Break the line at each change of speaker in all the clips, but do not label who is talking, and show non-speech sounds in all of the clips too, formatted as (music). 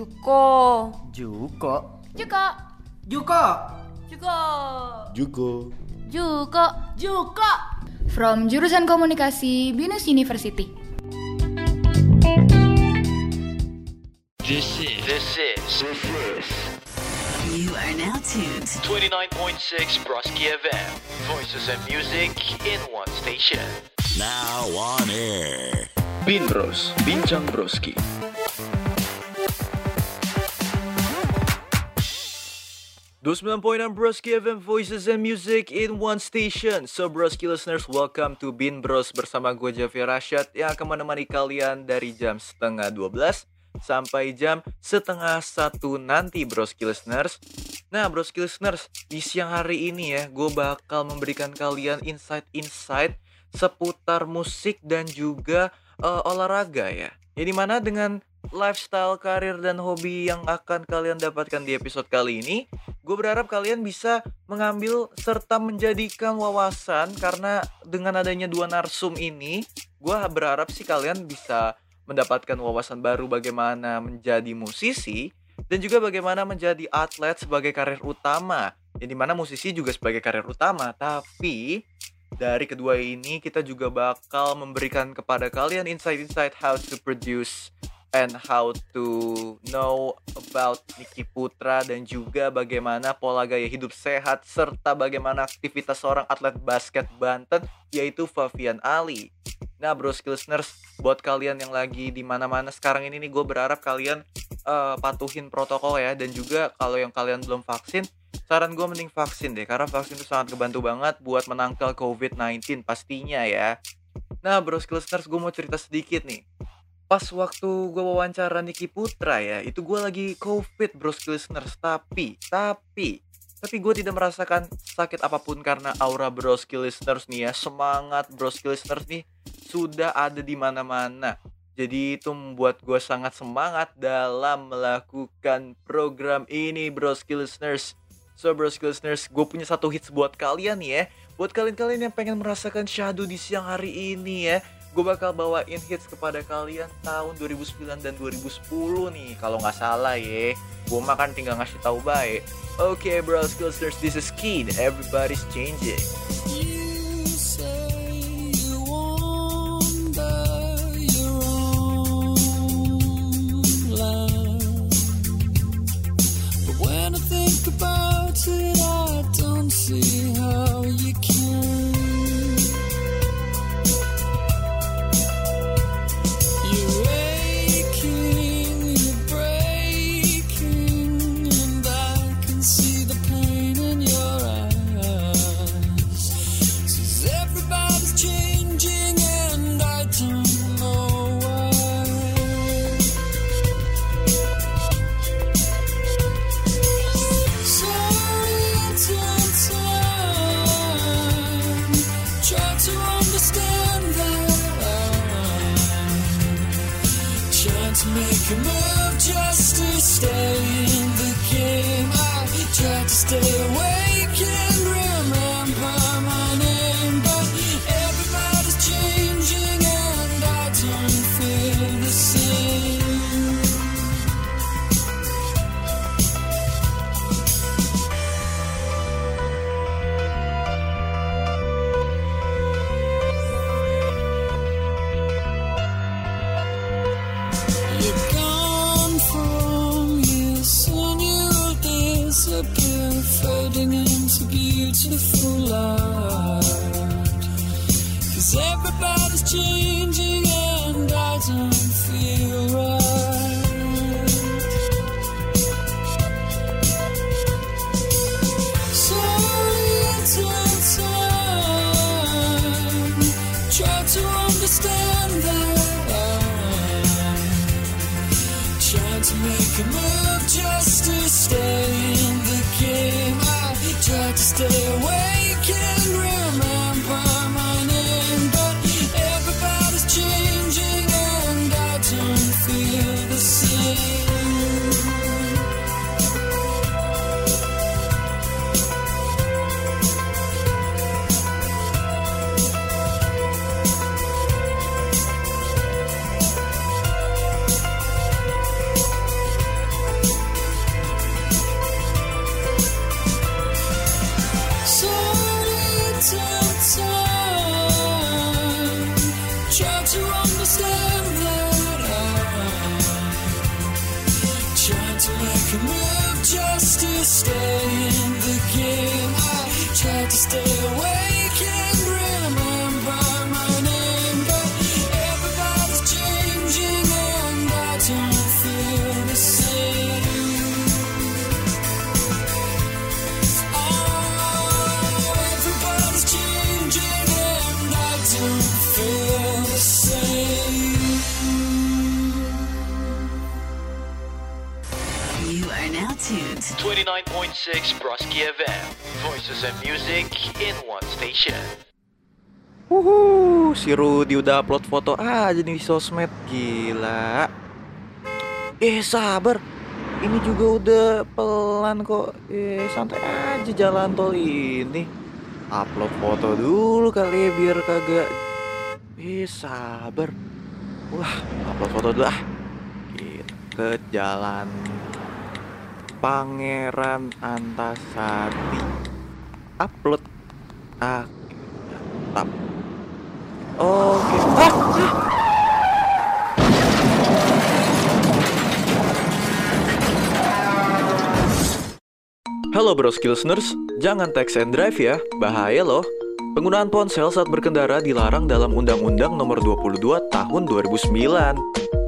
Juko.
Juko.
Juko.
Juko.
Juko.
Juko.
Juko. Juko. From jurusan komunikasi Binus University.
This is this is
You are now tuned.
29.6 Broski FM. Voices and music in one station.
Now on air.
Bin Bros, Bincang Broski.
Enam Broski FM Voices and Music in One Station. So Broski listeners, welcome to Bin Bros bersama gue Javier Rashad. Yang akan menemani kalian dari jam setengah 12 sampai jam setengah satu nanti Broski listeners. Nah Broski listeners, di siang hari ini ya Gue bakal memberikan kalian insight-insight seputar musik dan juga uh, olahraga ya. Ya di mana dengan lifestyle, karir, dan hobi yang akan kalian dapatkan di episode kali ini Gue berharap kalian bisa mengambil serta menjadikan wawasan Karena dengan adanya dua narsum ini Gue berharap sih kalian bisa mendapatkan wawasan baru bagaimana menjadi musisi Dan juga bagaimana menjadi atlet sebagai karir utama. Yang di mana musisi juga sebagai karir utama Tapi dari kedua ini kita juga bakal memberikan kepada kalian insight-insight how to produce and how to know about Niki Putra dan juga bagaimana pola gaya hidup sehat serta bagaimana aktivitas seorang atlet basket Banten yaitu Fabian Ali. Nah, bro listeners, buat kalian yang lagi di mana-mana sekarang ini nih gue berharap kalian uh, patuhin protokol ya dan juga kalau yang kalian belum vaksin saran gue mending vaksin deh karena vaksin itu sangat kebantu banget buat menangkal COVID-19 pastinya ya. Nah, bro listeners, gue mau cerita sedikit nih. Pas waktu gue wawancara Niki Putra ya, itu gue lagi COVID, bro listeners. Tapi, tapi, tapi gue tidak merasakan sakit apa pun karena aura bro listeners nih ya. Semangat bro listeners nih sudah ada di mana-mana. Jadi itu membuat gue sangat semangat dalam melakukan program ini bro listeners. So bro listeners, gue punya satu hits buat kalian nih ya Buat kalian-kalian yang pengen merasakan syahdu di siang hari ini ya Gue bakal bawain hits kepada kalian tahun 2009 dan 2010 nih Kalau nggak salah ya. Gue makan tinggal ngasih tahu baik Oke okay, bro listeners, this is Kid Everybody's changing. See how you can.
29.6 Broski FM. Voices and music in one station.
Wuhu, si Rudy udah upload foto aja nih sosmed. Gila. Eh sabar. Ini juga udah pelan kok. Eh santai aja jalan tol ini. Upload foto dulu kali ya biar kagak Eh sabar. Wah upload foto dulu ah. Gitu, Ke jalan Pangeran Antasari Upload Ah Tap Oke. Ah, ah. Halo Broski listeners, jangan text and drive ya, bahaya loh. Penggunaan ponsel saat berkendara dilarang dalam Undang-Undang Nomor 22 Tahun 2009.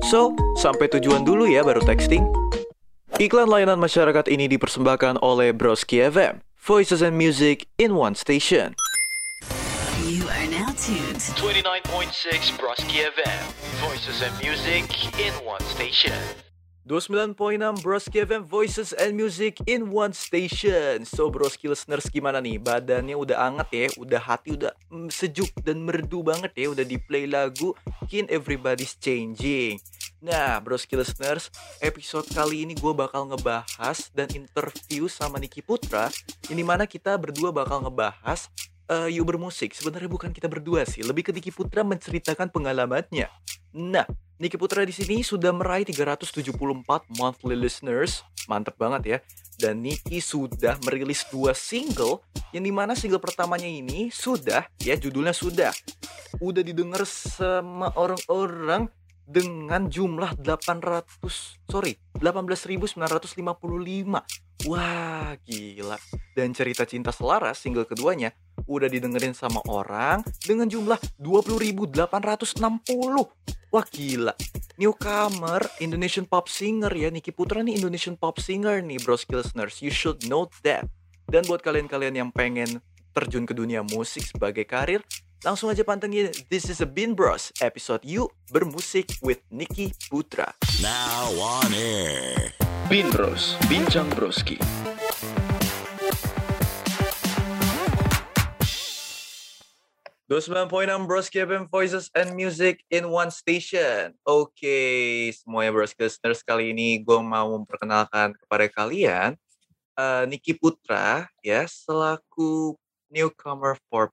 So, sampai tujuan dulu ya baru texting. Iklan layanan masyarakat ini dipersembahkan oleh Broski FM, Voices and Music in One Station.
You are now tuned
29.6 Broski FM. Voices and music in one station.
29.6 Broski FM Voices and Music in One Station So Broski listeners gimana nih? Badannya udah anget ya, udah hati udah mm, sejuk dan merdu banget ya Udah di play lagu Kin Everybody's Changing Nah Broski listeners, episode kali ini gue bakal ngebahas dan interview sama Niki Putra Yang di mana kita berdua bakal ngebahas eh yuk bermusik. Sebenarnya bukan kita berdua sih, lebih ke Niki Putra menceritakan pengalamannya. Nah, Niki Putra di sini sudah meraih 374 monthly listeners, mantep banget ya. Dan Niki sudah merilis dua single, yang di mana single pertamanya ini sudah, ya judulnya sudah, udah didengar sama orang-orang dengan jumlah 800, sorry, 18.955. Wah, gila. Dan cerita cinta selaras single keduanya udah didengerin sama orang dengan jumlah 20.860. Wah gila Newcomer Indonesian pop singer ya Niki Putra nih Indonesian pop singer nih bros listeners You should know that Dan buat kalian-kalian yang pengen terjun ke dunia musik sebagai karir Langsung aja pantengin This is a Bean Bros Episode Yuk Bermusik with Niki Putra
Now on air.
Bin Bros, Bincang Broski.
9.6 Broski FM Voices and Music in One Station. Oke, semuanya Broski listeners kali ini gue mau memperkenalkan kepada kalian eh, Niki Putra ya selaku newcomer for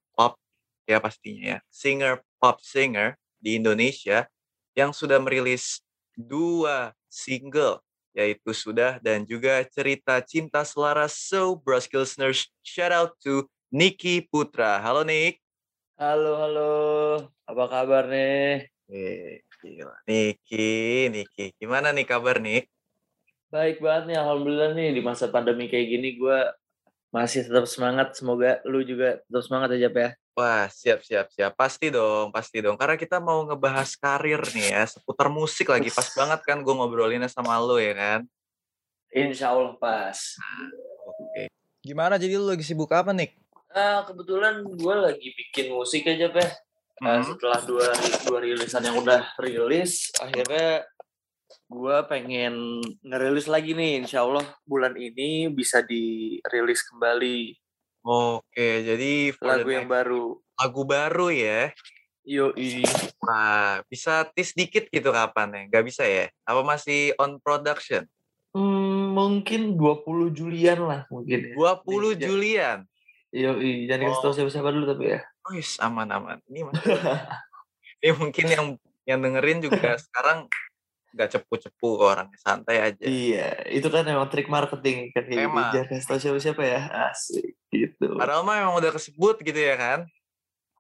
ya pastinya ya singer pop singer di Indonesia yang sudah merilis dua single yaitu sudah dan juga cerita cinta selaras so Broski listeners shout out to Niki Putra. Halo Nick.
Halo, halo. Apa kabar nih?
Eh, gila. Niki, Niki. Gimana nih kabar nih?
Baik banget nih, Alhamdulillah nih. Di masa pandemi kayak gini gue masih tetap semangat. Semoga lu juga tetap semangat aja, ya.
Wah, siap, siap, siap. Pasti dong, pasti dong. Karena kita mau ngebahas karir nih ya, seputar musik lagi. Pas banget kan gue ngobrolinnya sama lo ya kan?
Insya Allah pas.
Oke. Gimana jadi lu lagi sibuk apa nih?
Nah, kebetulan gue lagi bikin musik aja, Peh. Nah,
Hmm.
setelah dua, dua rilisan yang udah rilis, akhirnya gue pengen ngerilis lagi nih. Insya Allah bulan ini bisa dirilis kembali
Oke, jadi for
lagu yang
next-
baru.
lagu baru ya.
Yoi.
Wah, bisa tease dikit gitu kapan ya? Gak bisa ya? Apa masih on production?
Hmm, mungkin 20 Julian lah mungkin ya.
20
Nih,
Julian.
Yoi, jangan kasih tau
Oh.
siapa-siapa dulu tapi ya.
Wis, aman-aman. Ini mas. (laughs) Ini mungkin yang yang dengerin juga (laughs) sekarang nggak cepu-cepu orangnya santai aja.
Iya, itu kan emang trik marketing kan kayak gitu.
Emang.
Jangan kasih tau siapa-siapa ya. Asik gitu.
Padahal mah emang udah kesebut gitu ya kan?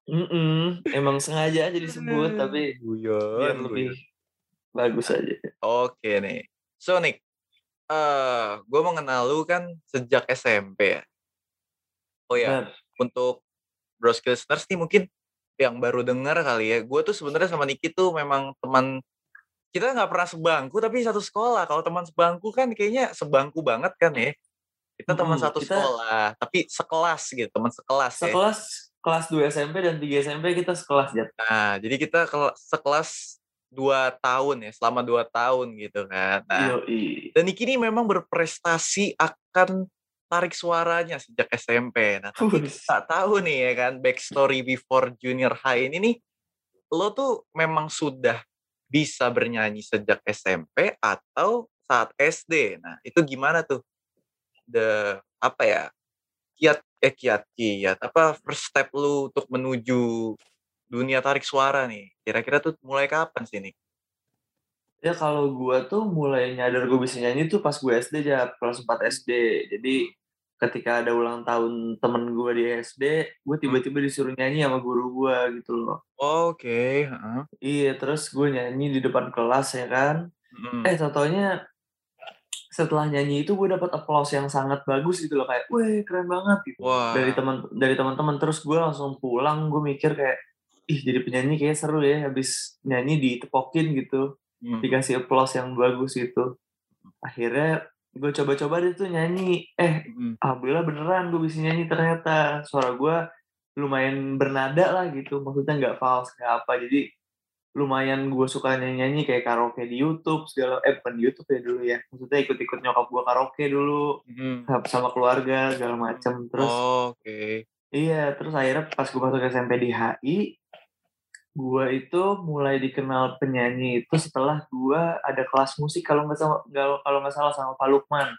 Mm-mm, emang sengaja aja disebut tapi
Guyon,
biar
guyon.
lebih bagus aja.
Oke nih. So Nick, eh gue mengenal lu kan sejak SMP ya. Oh ya,
Benar.
untuk Bros listeners nih mungkin yang baru dengar kali ya. Gue tuh sebenarnya sama Niki tuh memang teman kita nggak pernah sebangku tapi satu sekolah. Kalau teman sebangku kan kayaknya sebangku banget kan ya. Kita teman
Mm-mm,
satu
kita-
sekolah, tapi sekelas gitu, teman sekelas ya.
Sekelas kelas 2 SMP dan 3 SMP kita sekelas Jat.
Nah, jadi kita kel- sekelas dua tahun ya, selama dua tahun gitu kan. Nah,
Yoi.
dan Niki ini memang berprestasi akan tarik suaranya sejak SMP. Nah, tapi tak tahu nih ya kan backstory before junior high ini nih, lo tuh memang sudah bisa bernyanyi sejak SMP atau saat SD. Nah, itu gimana tuh? The apa ya? Kiat eh kiat kiat apa first step lu untuk menuju dunia tarik suara nih? Kira-kira tuh mulai kapan sih nih?
Ya kalau gua tuh mulai nyadar gue bisa nyanyi tuh pas gue SD aja, kelas 4 SD. Jadi ketika ada ulang tahun temen gue di SD, gue tiba-tiba disuruh nyanyi sama guru gua gitu loh.
Oke, heeh.
Iya, terus gue nyanyi di depan kelas ya kan.
Mm.
Eh, totonya setelah nyanyi itu gue dapat applause yang sangat bagus gitu loh kayak, weh keren banget gitu.
Wah.
Dari teman dari teman-teman terus gue langsung pulang, gue mikir kayak, ih jadi penyanyi kayak seru ya habis nyanyi ditepokin gitu
Mm.
dikasih applause yang bagus gitu. Akhirnya gue coba-coba deh tuh nyanyi. Eh,
Mm.
alhamdulillah beneran gue bisa nyanyi ternyata. Suara gue lumayan bernada lah gitu. Maksudnya nggak false, nggak apa. Jadi lumayan gue suka nyanyi-nyanyi kayak karaoke di YouTube segala. Eh, bukan di YouTube ya dulu ya. Maksudnya ikut-ikut nyokap gue karaoke dulu
Mm.
sama keluarga segala macem. Terus
Oke.
Iya, terus akhirnya pas gue masuk SMP di HI, gue itu mulai dikenal penyanyi itu setelah gue ada kelas musik kalau nggak salah kalau nggak salah sama Pak Lukman.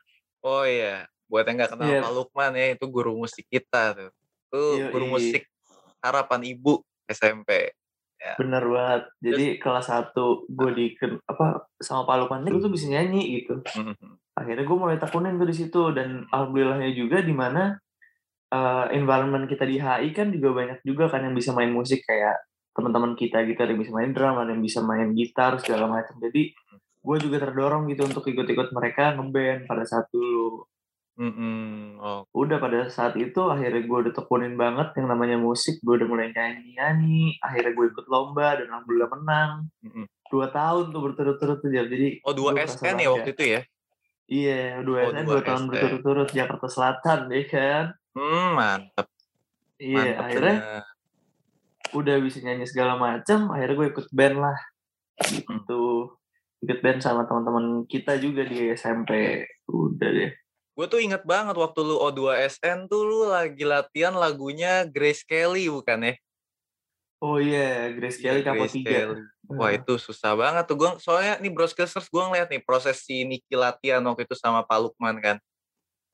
Oh iya, buat yang nggak kenal
Iya.
Pak Lukman ya, itu guru musik kita tuh. Itu guru musik harapan ibu SMP.
Bener banget. Jadi kelas 1 gue di apa sama Pak Lukman gue tuh bisa nyanyi gitu.
Mhm.
Akhirnya gue mulai tekunin tuh di situ dan alhamdulillahnya juga di mana eh, environment kita di HI kan juga banyak juga kan yang bisa main musik kayak teman-teman kita gitu ada yang bisa main drum, ada yang bisa main gitar segala macam. Jadi gue juga terdorong gitu untuk ikut-ikut mereka ngeband pada saat dulu.
Mhm. Oh,
Udah pada saat itu akhirnya gue udah tekunin banget yang namanya musik, gue udah mulai nyanyi-nyanyi, akhirnya gue ikut lomba dan alhamdulillah menang.
mhm.
Dua tahun tuh berturut-turut tuh jadi
Oh, dua SN ya
bangga.
waktu itu ya?
Iya, dua
Oh,
SN
dua
tahun berturut-turut Jakarta Selatan ya kan.
Hmm, mantep.
Iya,
mantep
akhirnya. Udah bisa nyanyi segala macam, akhirnya gue ikut band lah. Gitu. Ikut band sama teman-teman kita juga di SMP. Udah deh.
Gue tuh inget banget waktu lu O2SN tuh lu lagi latihan lagunya Grace Kelly bukan ya?
Oh iya, Grace Kelly
Iya,
Kapo
Grace
3.
Kelly. Wah itu susah banget tuh. Gua, soalnya nih Bros Killers gue ngeliat nih proses si Niki latihan waktu itu sama Pak Lukman kan.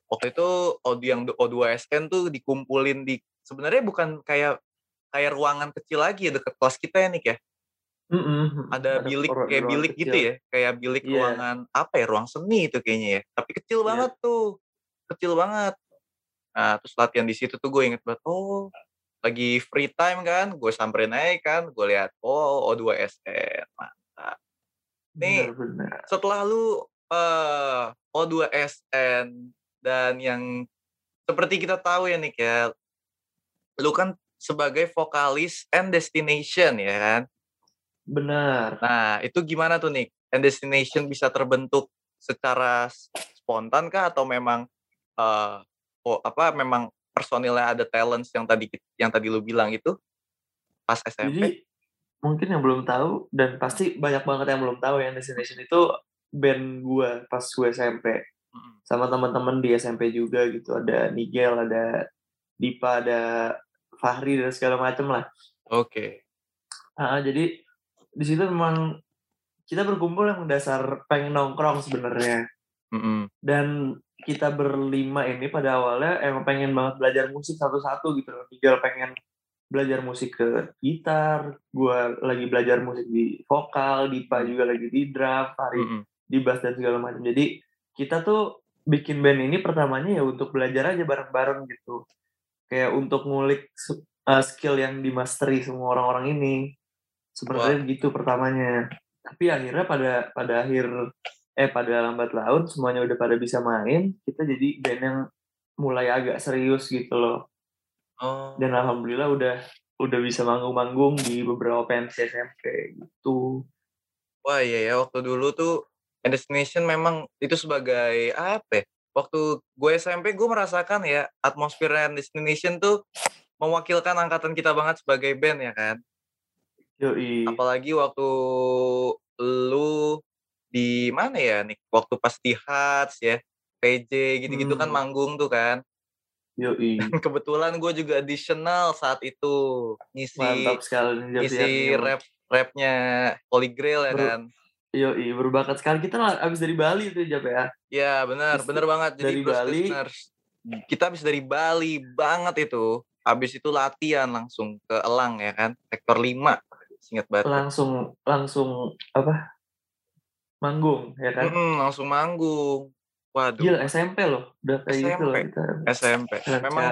Waktu itu audio yang O2SN tuh dikumpulin di sebenarnya bukan kayak kayak ruangan kecil lagi ya deket kelas kita ya Nik ya.
Mm-mm.
Ada bilik
ruang-
kayak bilik gitu
kecil.
ya, kayak bilik
Iya.
ruangan apa ya ruang seni itu kayaknya ya. Tapi kecil
Iya.
banget tuh, kecil banget. Nah terus latihan di situ tuh gue inget banget. Oh lagi free time kan, gue samperin aja kan, gue lihat oh O2SN. Mantap. Nih, setelah lu eh O2SN dan yang seperti kita tahu ya Nick ya, lu kan sebagai vokalis and destination ya kan.
Benar.
Nah, itu gimana tuh Nick? And destination bisa terbentuk secara spontan kah atau memang eh oh, apa memang personilnya ada talents yang tadi yang tadi lu bilang itu pas SMP?
Jadi mungkin yang belum tahu dan pasti banyak banget yang belum tahu ya Destination itu band gua pas gue SMP sama teman-teman di SMP juga gitu ada Nigel ada Dipa ada Fahri dan segala macem lah
Oke.
Ah, jadi di situ memang kita berkumpul yang dasar pengen nongkrong sebenarnya
Mm-mm.
dan kita berlima ini pada awalnya emang pengen banget belajar musik satu-satu gitu. Nigel pengen belajar musik ke gitar, gua lagi belajar musik di vokal, Dipa juga lagi di drum, Fahri
Mm-mm.
di bass dan segala macam. Jadi kita tuh bikin band ini pertamanya ya untuk belajar aja bareng-bareng gitu. Kayak untuk ngulik uh, skill yang dimasteri semua orang-orang ini. Sebenarnya gitu pertamanya. Tapi akhirnya pada pada akhir eh pada lambat laun semuanya udah pada bisa main kita jadi band yang mulai agak serius gitu loh.
Oh.
dan alhamdulillah udah udah bisa manggung-manggung di beberapa pensi SMP gitu.
Wah iya ya waktu dulu tuh Destination memang itu sebagai apa ya? Waktu gue SMP gue merasakan ya atmosfer And Destination tuh mewakilkan angkatan kita banget sebagai band ya kan.
yoi
Apalagi waktu lu di mana ya nih? Waktu pas di Hats ya, PJ gitu-gitu kan
Hmm.
manggung tuh kan.
yoi (laughs)
Kebetulan gue juga additional saat itu ngisi
mantap sekali
ngisi rap rapnya Holy Grail ya
Ber-
kan.
Yoi berbakat sekali kita lah abis dari Bali tuh Jap ya
Ya benar, benar banget. Jadi
dari Bali-
listeners, kita habis dari Bali banget itu. Habis itu latihan langsung ke Elang ya kan, sektor 5. Ingat banget.
langsung langsung apa manggung ya kan
Mm-mm, langsung manggung. Waduh,
Gila SMP loh, udah kayak gitu loh
SMP.
kita.
SMP. Memang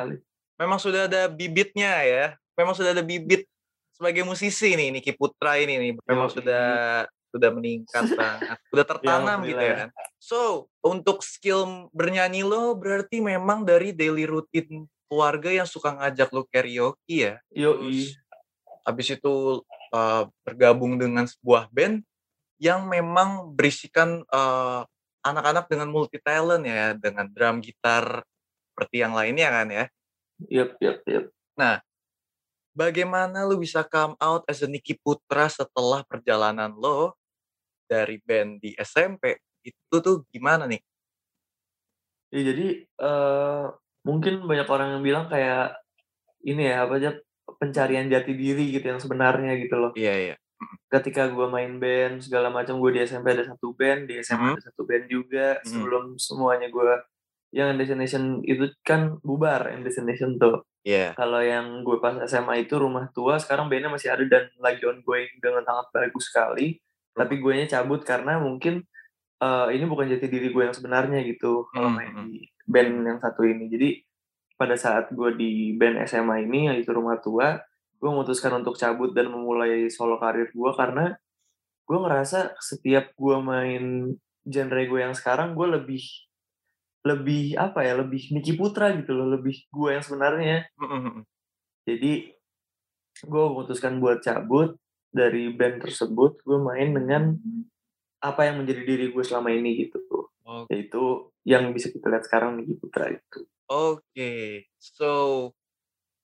memang sudah ada bibitnya ya. Memang sudah ada bibit sebagai musisi nih Niki Putra ini nih. Memang
Yoi.
sudah sudah meningkat banget. Sudah (laughs) tertanam gitu ya kan. So, untuk skill bernyanyi lo berarti memang dari daily routine keluarga yang suka ngajak lo karaoke ya. Terus habis itu uh, bergabung dengan sebuah band yang memang berisikan uh, anak-anak dengan multi talent ya, dengan drum, gitar seperti yang lainnya kan ya.
Yep, yep, yep.
Bagaimana lu bisa come out as a Niki Putra setelah perjalanan lo dari band di SMP? Itu tuh gimana nih?
Ya, jadi eh mungkin banyak orang yang bilang kayak ini ya apa aja pencarian jati diri gitu yang sebenarnya gitu loh.
Iya, iya.
Ketika gue main band segala macam gue di SMP ada satu band, di SMA
Mhm.
ada satu band juga.
Mhm.
Sebelum semuanya gue yang Destination itu kan bubar Destination tuh.
Iya.
Kalau yang gue pas SMA itu rumah tua, sekarang bandnya masih ada dan lagi ongoing dengan sangat bagus sekali. Tapi gue nya cabut karena mungkin eh, ini bukan jati diri gue yang sebenarnya gitu kalau
Hmm,
main
hmm.
di band yang satu ini. Jadi pada saat gue di band SMA ini yaitu rumah tua, gue memutuskan untuk cabut dan memulai solo karir gue karena gue ngerasa setiap gue main genre gue yang sekarang gue lebih lebih apa ya lebih Niki Putra gitu loh lebih gue yang sebenarnya
Mm-mm.
jadi gue memutuskan buat cabut dari band tersebut gue main dengan apa yang menjadi diri gue selama ini gitu
Oke.
yaitu yang bisa kita lihat sekarang Niki Putra itu
Oke, so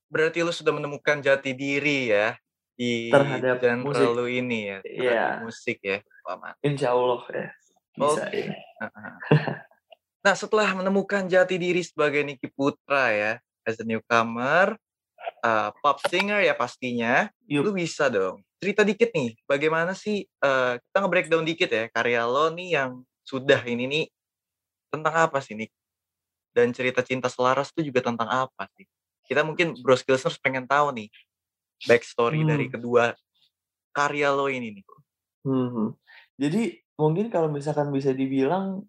berarti lu sudah menemukan jati diri ya di
Terhadap
genre
musik.
lu ini ya,
Iya.
terhadap musik ya, mantap.
Insya Allah ya bisa
Oke.
ya
Nah, setelah menemukan jati diri sebagai Niki Putra ya, as a newcomer, uh, pop singer ya pastinya,
Yup.
lu bisa dong cerita dikit nih, bagaimana sih uh, kita nge-breakdown dikit ya karya lo nih yang sudah ini nih tentang apa sih Nik? Dan cerita cinta selaras itu juga tentang apa sih? Kita mungkin Bros Listeners pengen tahu nih backstory dari
Hmm.
kedua karya lo ini nih.
Mhm. Jadi mungkin kalau misalkan bisa dibilang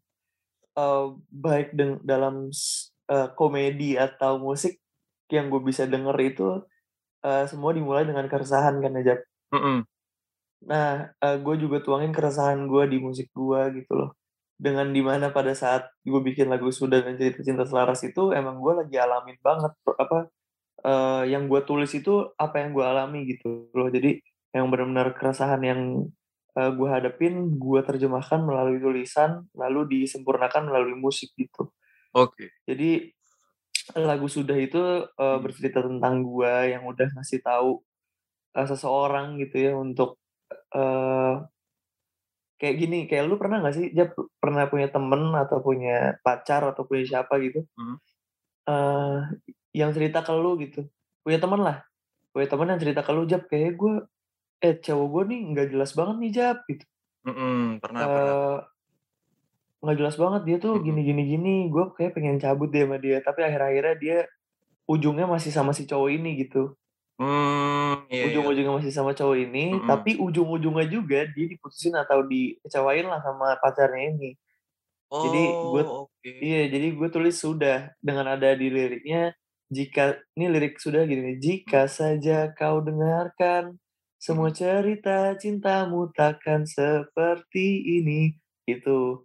eh, baik dalam eh, komedi atau musik yang gue bisa denger itu eh, semua dimulai dengan keresahan kan aja.
Mm-mm.
Nah, gue juga tuangin keresahan gue di musik gue gitu loh. Dengan di mana pada saat gue bikin lagu Sudah dan Cerita Cinta Selaras itu emang gue lagi alamin banget apa eh, yang gue tulis itu apa yang gue alami gitu loh. Jadi yang benar-benar keresahan yang gue hadapin gue terjemahkan melalui tulisan lalu disempurnakan melalui musik gitu.
Oke.
Jadi lagu sudah itu eh, bercerita tentang gua yang udah ngasih tahu eh, seseorang gitu ya untuk eh kayak gini, kayak lu pernah nggak sih, Jap, pernah punya temen atau punya pacar atau punya siapa gitu,
Mhm.
eh yang cerita ke lu gitu, punya temen lah, punya temen yang cerita ke lu, Jap, kayak gue, eh cowok gue nih nggak jelas banget nih Jap gitu.
Mm-mm, pernah pernah.
Eh, nggak jelas banget dia tuh
Mhm.
gini gini gini gue kayak pengen cabut deh sama dia tapi akhir-akhirnya dia ujungnya masih sama si cowok ini gitu
Hmm, iya, iya.
ujung-ujungnya masih sama cowok ini
Mhm.
tapi ujung-ujungnya juga dia diputusin atau dikecewain lah sama pacarnya ini
Oh,
jadi gue-
oke.
iya jadi gue tulis sudah dengan ada di liriknya jika ini lirik sudah gini jika saja kau dengarkan semua cerita cintamu takkan seperti ini itu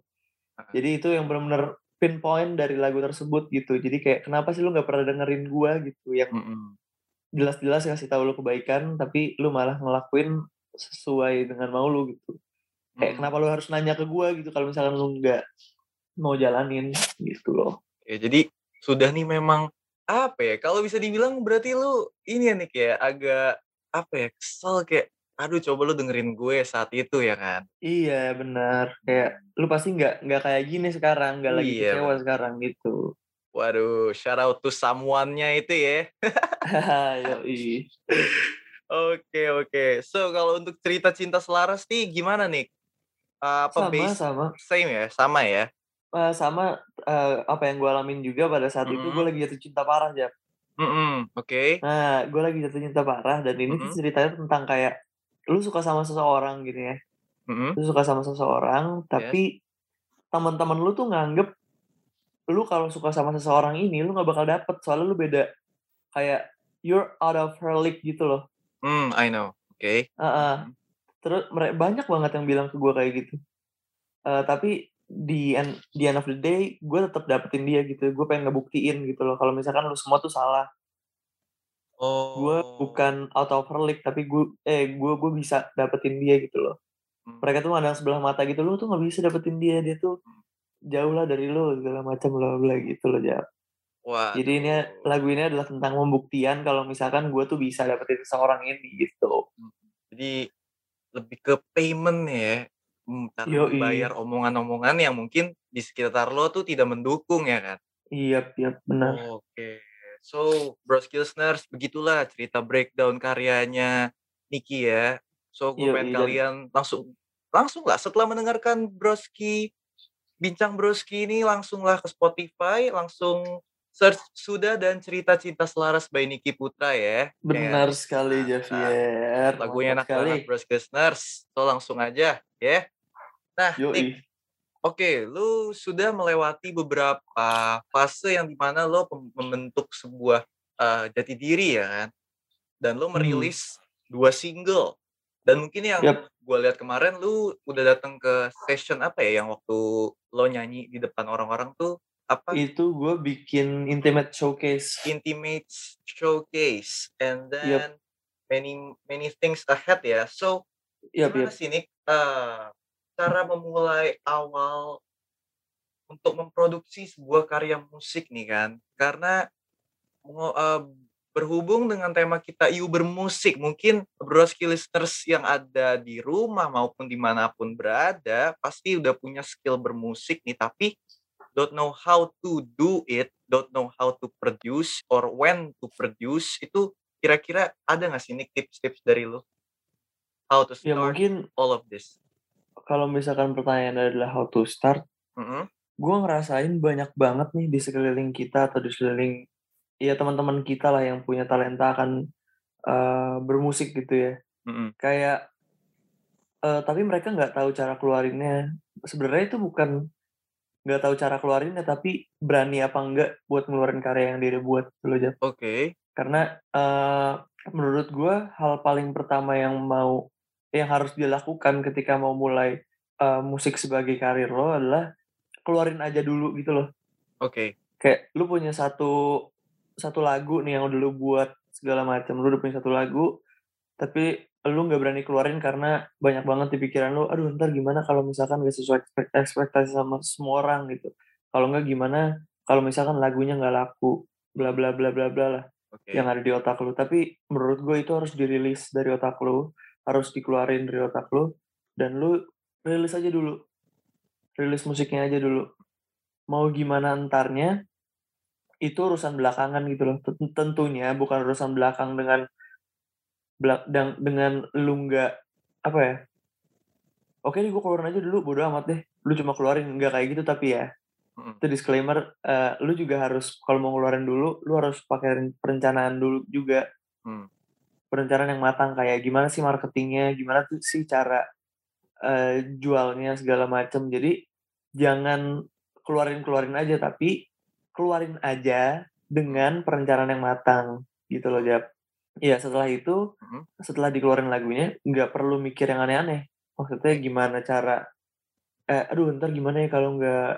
jadi itu yang benar-benar pinpoint dari lagu tersebut gitu jadi kayak kenapa sih lu nggak pernah dengerin gua gitu yang
Mm-mm.
Jelas-jelas kasih tahu lu kebaikan tapi lu malah ngelakuin sesuai dengan mau lu gitu kayak
Mm.
kenapa lu harus nanya ke gua gitu kalau misalkan lu nggak mau jalanin gitu loh
Ya, jadi sudah nih memang apa ya? Kalau bisa dibilang berarti lu ini ya nih kayak agak apa ya? Kesel kayak aduh coba lu dengerin gue saat itu ya kan.
iya benar kayak lu pasti nggak nggak kayak gini sekarang nggak lagi
Iya,
kecewa sekarang gitu
Waduh, shout out to someone-nya itu ya. (laughs)
Yoi.
Oke, oke. So, kalau untuk cerita cinta selaras nih gimana nih? Uh, apa
sama
base
sama
same ya? Sama ya?
Eh, sama eh, apa yang gue alamin juga pada saat itu gue lagi jatuh cinta parah ya
Mm-mm, oke.
nah gue lagi jatuh cinta parah dan ini tuh
Mm-mm.
ceritanya tentang kayak lu suka sama seseorang gitu ya
Mm-mm.
lu suka sama seseorang tapi teman-teman lu tuh nganggep lu kalau suka sama seseorang ini lu nggak bakal dapet soalnya lu beda kayak you're out of her league gitu loh
Hmm, I know. Oke.
Heeh. terus mere- banyak banget yang bilang ke gue kayak gitu Eh, tapi di end, di end of the day gue tetap dapetin dia gitu gue pengen ngebuktiin gitu loh kalau misalkan lu semua tuh salah
Oh.
gue bukan out of her league tapi gue eh gue gue bisa dapetin dia gitu loh
Hmm.
mereka tuh mandang sebelah mata gitu lu tuh nggak bisa dapetin dia dia tuh jauh lah dari lu segala macam bla bla gitu loh Jap.
Wah.
jadi ini lagu ini adalah tentang pembuktian kalau misalkan gue tuh bisa dapetin seseorang ini gitu
Jadi lebih ke payment ya. Hmm,
Yoi.
bayar omongan-omongan yang mungkin di sekitar lo tuh tidak mendukung ya kan.
iya iya benar
Oke. So, Bros Listeners, begitulah cerita breakdown karyanya Niki ya. So, gue pengen kalian langsung langsung lah setelah mendengarkan Broski bincang Broski ini langsunglah ke Spotify, langsung search sudah dan cerita cinta selaras by Niki Putra ya.
benar
Kayak-
sekali
Nah,
Javier
Lagunya enak
sekali
banget Bros Listeners. So, langsung aja ya. Nah. Oke, lu sudah melewati beberapa fase yang di mana lo membentuk sebuah eh, jati diri ya kan, dan lo
Hmm.
merilis dua single. Dan mungkin yang
Yap.
gue lihat kemarin lu udah datang ke session apa ya yang waktu lo nyanyi di depan orang-orang tuh apa?
itu gue bikin intimate showcase
Intimate showcase, and then
Yap.
many many things ahead ya. So
Yap,
gimana
yap.
sih Nick eh, cara memulai awal untuk memproduksi sebuah karya musik nih kan karena eh, berhubung dengan tema kita You bermusik. Mungkin broski listeners yang ada di rumah maupun di mana pun berada pasti udah punya skill bermusik nih tapi don't know how to do it don't know how to produce or when to produce itu kira-kira ada nggak sih Nick tips-tips dari lo how to
ya
start
mungkin
all of this.
kalau misalkan pertanyaan adalah how to start
Mm-mm.
gue ngerasain banyak banget nih di sekeliling kita atau di sekeliling ya teman-teman kita lah yang punya talenta akan eh, bermusik gitu ya
Mm-mm.
kayak eh, tapi mereka nggak tahu cara keluarinnya sebenarnya itu bukan nggak tahu cara keluarinnya tapi berani apa enggak buat ngeluarin karya yang dia buat gitu loh Jap.
Oke.
karena eh, menurut gue hal paling pertama yang mau yang harus dilakukan ketika mau mulai eh, musik sebagai karir lo adalah keluarin aja dulu gitu loh
Oke.
kayak lu punya satu satu lagu nih yang udah lu buat segala macam. Lu udah punya satu lagu tapi lu nggak berani keluarin karena banyak banget di pikiran lu aduh ntar gimana kalau misalkan gak sesuai ekspek- ekspektasi sama semua orang gitu. Kalau nggak gimana kalau misalkan lagunya nggak laku bla bla bla bla bla lah
Oke.
yang ada di otak lu. Tapi menurut gue itu harus dirilis dari otak lu harus dikeluarin dari otak lu dan lu rilis aja dulu. Rilis musiknya aja dulu. Mau gimana entarnya itu urusan belakangan gitu loh Tent- tentunya bukan urusan belakang dengan belak dang- dengan lu nggak apa ya oke nih gue keluarin aja dulu bodo amat deh lu cuma keluarin nggak kayak gitu tapi ya itu disclaimer eh, lu juga harus kalau mau ngeluarin dulu lu harus pakai ren- perencanaan dulu juga.
Hmm.
perencanaan yang matang kayak gimana sih marketingnya gimana tuh sih cara eh, jualnya segala macam jadi jangan keluarin keluarin aja tapi keluarin aja dengan perencanaan yang matang gitu loh Jap. Iya setelah itu
Mhm.
setelah dikeluarin lagunya nggak perlu mikir yang aneh-aneh. Maksudnya gimana cara eh aduh ntar gimana ya kalau nggak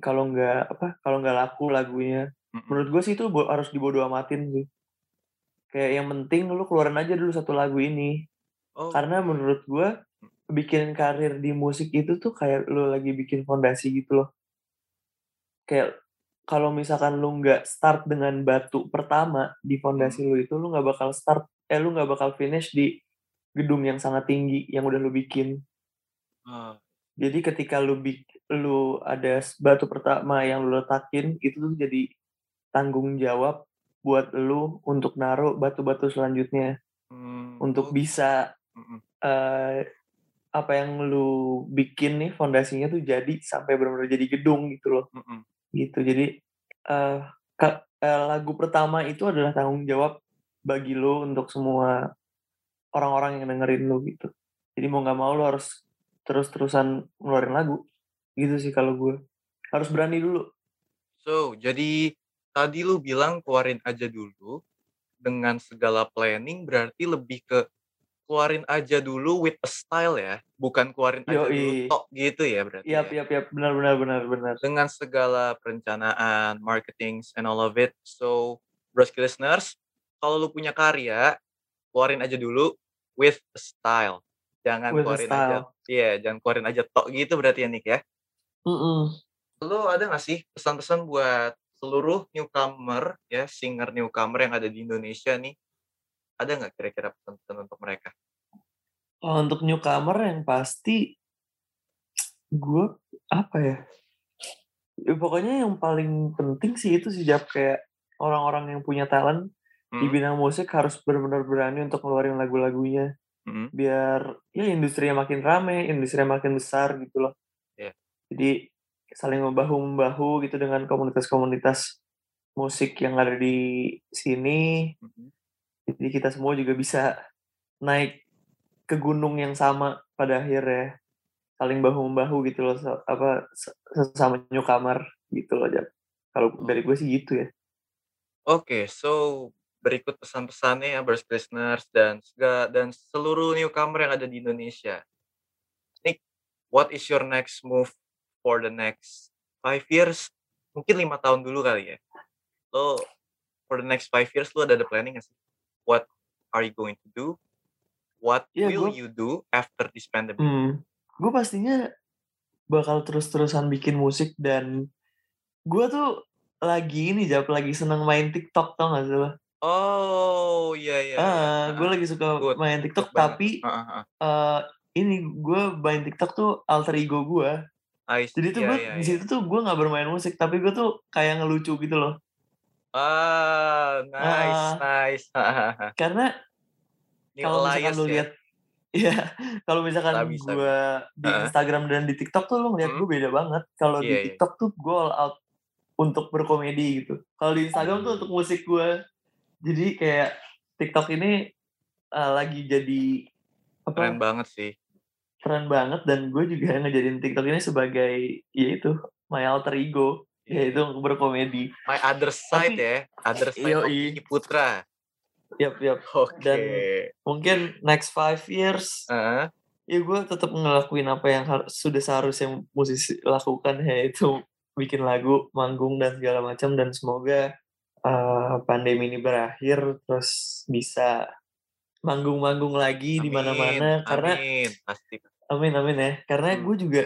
kalau nggak apa kalau nggak laku lagunya.
Mhm.
Menurut gue sih itu harus dibodo amatin sih. Kayak yang penting lu keluarin aja dulu satu lagu ini.
Oh,
Karena menurut gue bikin karir di musik itu tuh kayak lu lagi bikin fondasi gitu loh. Kayak kalau misalkan lu nggak start dengan batu pertama di fondasi lu itu, lu nggak bakal start, eh lu nggak bakal finish di gedung yang sangat tinggi yang udah lu bikin.
ah,
Jadi ketika lu bik, lu ada batu pertama yang lu letakin, itu tuh jadi tanggung jawab buat lu untuk naruh batu-batu selanjutnya
hmm,
untuk bisa
mhm.
eh apa yang lu bikin nih fondasinya tuh jadi sampai benar-benar jadi gedung gitu loh
Mhm.
Gitu. Jadi eh, lagu pertama itu adalah tanggung jawab bagi lu untuk semua orang-orang yang dengerin lu gitu. Jadi mau nggak mau lu harus terus-terusan ngeluarin lagu gitu sih kalau gue. Harus berani dulu.
So, jadi tadi lu bilang keluarin aja dulu dengan segala planning berarti lebih ke keluarin aja dulu with a style ya, bukan keluarin aja dulu
Yoi.
tok gitu ya berarti
Yap,
ya.
yap, yap, benar, benar, benar, benar.
Dengan segala perencanaan, marketing, and all of it. So, Broski listeners, kalau lu punya karya, keluarin aja dulu with a style. Jangan
With
keluarin aja,
style.
iya, jangan keluarin aja tok gitu berarti ya Nick ya.
Mm-mm.
Lu ada gak sih pesan-pesan buat seluruh newcomer ya, singer newcomer yang ada di Indonesia nih? Ada nggak kira-kira pesan-pesan untuk mereka?
Oh, untuk newcomer yang pasti gue apa ya? Ya, pokoknya yang paling penting sih itu sih kayak orang-orang yang punya talent di
Hmm,
bidang musik harus benar-benar berani untuk ngeluarin lagu-lagunya
mhm,
biar ya industrinya makin rame, industrinya makin besar gitu loh.
Iya.
Jadi saling membahu membahu gitu dengan komunitas-komunitas musik yang ada di sini.
mhm.
Jadi kita semua juga bisa naik ke gunung yang sama pada akhirnya saling bahu membahu gitu loh apa se- sesama newcomer gitu loh Jap. Kalau dari gue sih gitu ya.
Oke, so berikut pesan-pesannya ya, Burst listeners dan dan seluruh newcomer yang ada di Indonesia. Nick, what is your next move for the next five years? Mungkin lima tahun dulu kali ya. Lo for the next five years lo ada ada planning nggak sih? What are you going to do? What
Iya,
will
gua-
you do after this pandemic?
Hmm, gue pastinya bakal terus-terusan bikin musik dan gue tuh lagi ini Jap lagi seneng main TikTok tau gak sih lo?
Oh, iya iya. iya.
Ah, gue
Ah,
lagi suka
good,
main TikTok tapi
ah.
eh ini gue main TikTok tuh alter ego gue. Jadi tuh
iya,
gue
iya,
di
iya.
situ tuh gue nggak bermain musik tapi gue tuh kayak ngelucu gitu loh.
Ah, nice,
Ah.
nice. (laughs)
Karena kalau misalkan lu
ya.
lihat (laughs) Iya, kalau misalkan gue di
Heeh.
Instagram dan di TikTok tuh lu ngeliat
Hmm.
gue beda banget. Kalau
Iya,
di
iya.
TikTok tuh gue all out untuk berkomedi gitu. Kalau di Instagram tuh untuk musik gue. Jadi kayak TikTok ini eh, lagi jadi apa
Keren banget sih.
keren banget dan gue juga ngejadiin TikTok ini sebagai ya itu my alter ego (laughs)
Iya.
yaitu berkomedi.
My other side
Tapi-
ya, other side
Yoi.
Putra.
Yap, yap.
Oke.
Dan- Mungkin next five years
Heeh.
ya gue tetap ngelakuin apa yang sudah seharusnya musisi lakukan yaitu bikin lagu, manggung dan segala macam dan semoga uh, pandemi ini berakhir terus bisa manggung-manggung lagi di mana-mana karena
amin, pasti.
amin amin ya karena
Hmm.
gue juga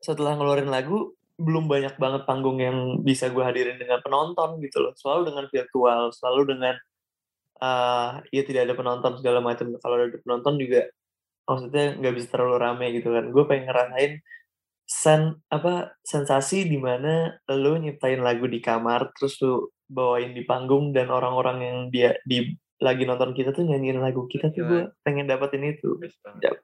setelah ngeluarin lagu belum banyak banget panggung yang bisa gue hadirin dengan penonton gitu loh. Selalu dengan virtual selalu dengan uh, ya tidak ada penonton segala macam. Kalau ada penonton juga maksudnya nggak bisa terlalu rame gitu kan. Gue pengen ngerasain sen apa sensasi di mana lo nyiptain lagu di kamar terus lu bawain di panggung dan orang-orang yang dia di lagi nonton kita tuh nyanyiin lagu kita tuh gue pengen dapetin itu.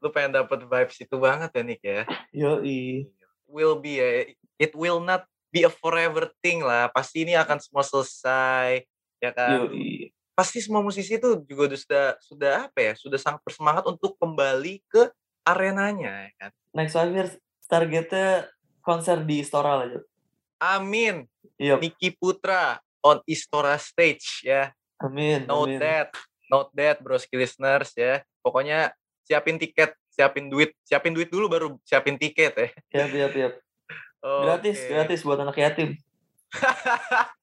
Lu pengen dapet vibes itu banget ya, Nick ya?
yoi.
Will be ya, it will not be a forever thing lah. Pasti ini akan semua selesai, ya kan?
yoi
Pasti semua musisi itu juga sudah sudah apa ya? Sudah sangat bersemangat untuk kembali ke arenanya, ya kan?
next five years targetnya konser di Istora Jok.
Amin.
Iya
Niki Putra, on Istora stage ya.
Amin.
Note
amin.
that, note that broski listeners ya. Pokoknya siapin tiket, siapin duit, siapin duit dulu baru siapin tiket ya.
Siap, siap, siap. Gratis, gratis buat anak yatim. (laughs)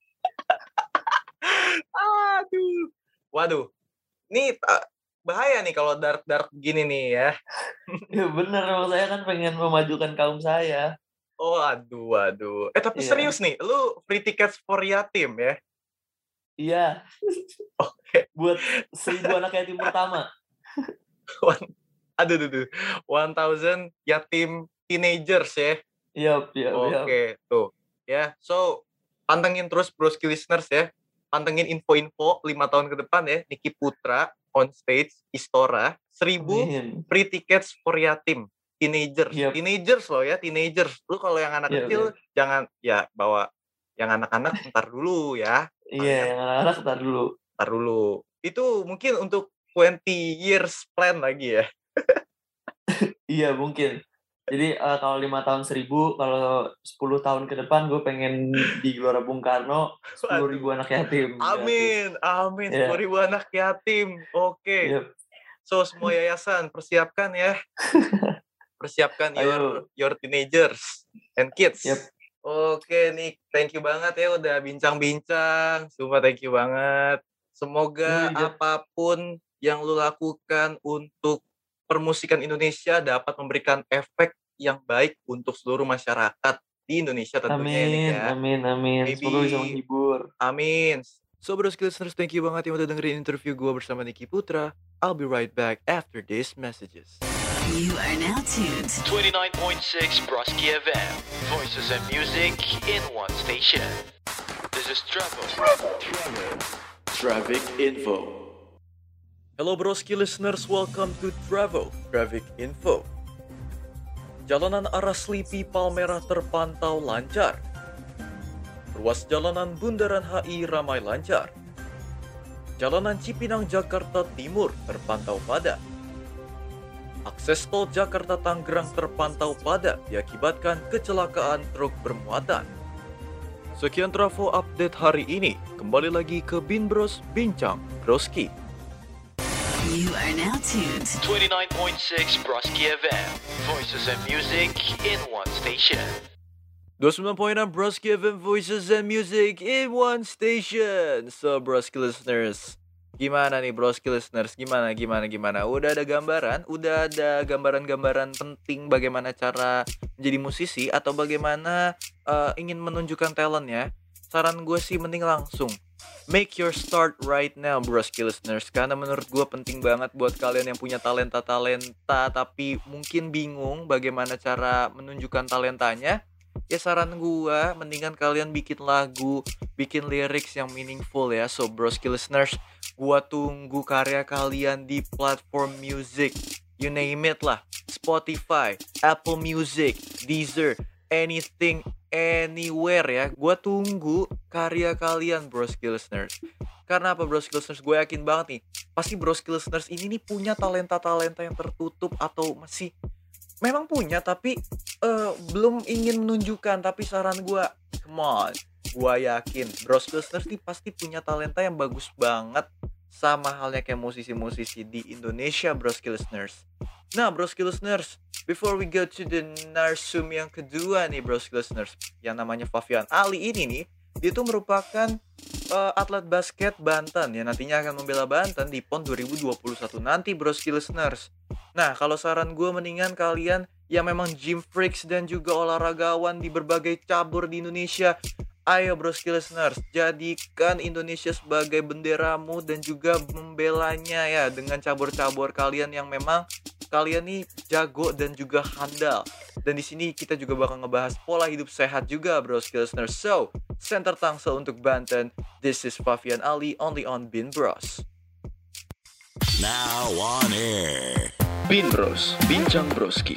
Aduh. Waduh. Nih ah, bahaya nih kalau dark dark gini nih ya. (laughs)
Ya bener, saya kan pengen memajukan kaum saya.
Oh aduh aduh. Eh tapi
Iya.
serius nih, lu free tickets for yatim ya?
Iya. (laughs)
Oke.
Buat seribu anak yatim pertama.
One- aduh aduh, aduh. 1000 yatim teenagers ya.
Iya, iya, iya.
Oke, tuh. Ya, so pantengin terus broski listeners ya. Pantengin info-info lima tahun ke depan ya. Niki Putra on stage Istora 1000
Amin.
free tickets for yatim teenagers.
Yep.
Teenagers loh ya, teenagers. Lu kalau yang anak
Iya,
kecil jangan ya bawa yang anak-anak ntar dulu ya.
Iya, yang anak-anak ntar dulu.
Ntar dulu. Itu mungkin untuk 20 years plan lagi ya. (laughs)
Iya, mungkin. Jadi eh, kalau lima tahun seribu, kalau 10 tahun ke depan gue pengen di Gelora Bung Karno sepuluh ribu anak yatim. gratis.
Amin, amin.
Iya.
10.000 anak yatim. Oke.
Iya.
So semua yayasan persiapkan ya. (laughs) persiapkan
Ayo.
your your teenagers and kids.
Yep.
Oke Nick, thank you banget ya udah bincang-bincang. Sumpah thank you banget. Semoga
Iya, apa
pun yang lu lakukan untuk permusikan Indonesia dapat memberikan efek yang baik untuk seluruh masyarakat di Indonesia tentunya ya,
Amin,
ya.
amin, amin. Semoga bisa menghibur.
Amin. So bro listeners, thank you banget yang udah dengerin interview gue bersama Niki Putra. I'll be right back after these messages.
You are now tuned
29.6 Broski FM. Voices and music in one station. This is Travel.
Traffic info.
Hello broski listeners, welcome to Travel Traffic Info. Jalanan arah Sleepy Palmerah terpantau lancar. Ruas jalanan Bundaran HI ramai lancar. Jalanan Cipinang Jakarta Timur terpantau padat. Akses tol Jakarta Tanggerang terpantau padat diakibatkan kecelakaan truk bermuatan. Sekian Trafo update hari ini. Kembali lagi ke Bin Bros Bincang Broski.
You are now tuned
29.6 Broski FM. Voices and music in one station.
29.6 Broski FM Voices and Music in one station. So Broski listeners, gimana nih Broski listeners? Gimana gimana gimana? Udah ada gambaran? Udah ada gambaran-gambaran penting bagaimana cara menjadi musisi atau bagaimana eh, ingin menunjukkan talentnya? Saran gue sih mending langsung Make your start right now, broski listeners. Karena menurut gue penting banget buat kalian yang punya talenta-talenta tapi mungkin bingung bagaimana cara menunjukkan talentanya. Ya saran gue, mendingan kalian bikin lagu, bikin lyrics yang meaningful ya. So broski listeners, gua tunggu karya kalian di platform music. You name it lah. Spotify, Apple Music, Deezer, anything, anywhere ya. Gua tunggu karya kalian broski listeners. Karena apa broski listeners? Gue yakin banget nih. Pasti broski listeners ini nih punya talenta-talenta yang tertutup atau masih memang punya tapi eh, belum ingin menunjukkan. Tapi saran gue, come on. Gue yakin broski listeners nih pasti punya talenta yang bagus banget. Sama halnya kayak musisi-musisi di Indonesia broski listeners. Nah broski listeners, before we go to the narsum yang kedua nih broski listeners. Yang namanya Fabian Ali ini nih, dia tuh merupakan eh, atlet basket Banten yang nantinya akan membela Banten di PON 2021 nanti broski listeners. Nah, kalau saran gue mendingan kalian yang memang gym freaks dan juga olahragawan di berbagai cabur di Indonesia, ayo broski listeners, jadikan Indonesia sebagai benderamu dan juga membelanya ya dengan cabur-cabur kalian yang memang kalian nih jago dan juga handal. Dan di sini kita juga bakal ngebahas pola hidup sehat juga broski listeners. So, center Tangsel untuk Banten. This is Fabian Ali only on Bin Bros.
Now on air.
Bin Bros, Bincang Broski.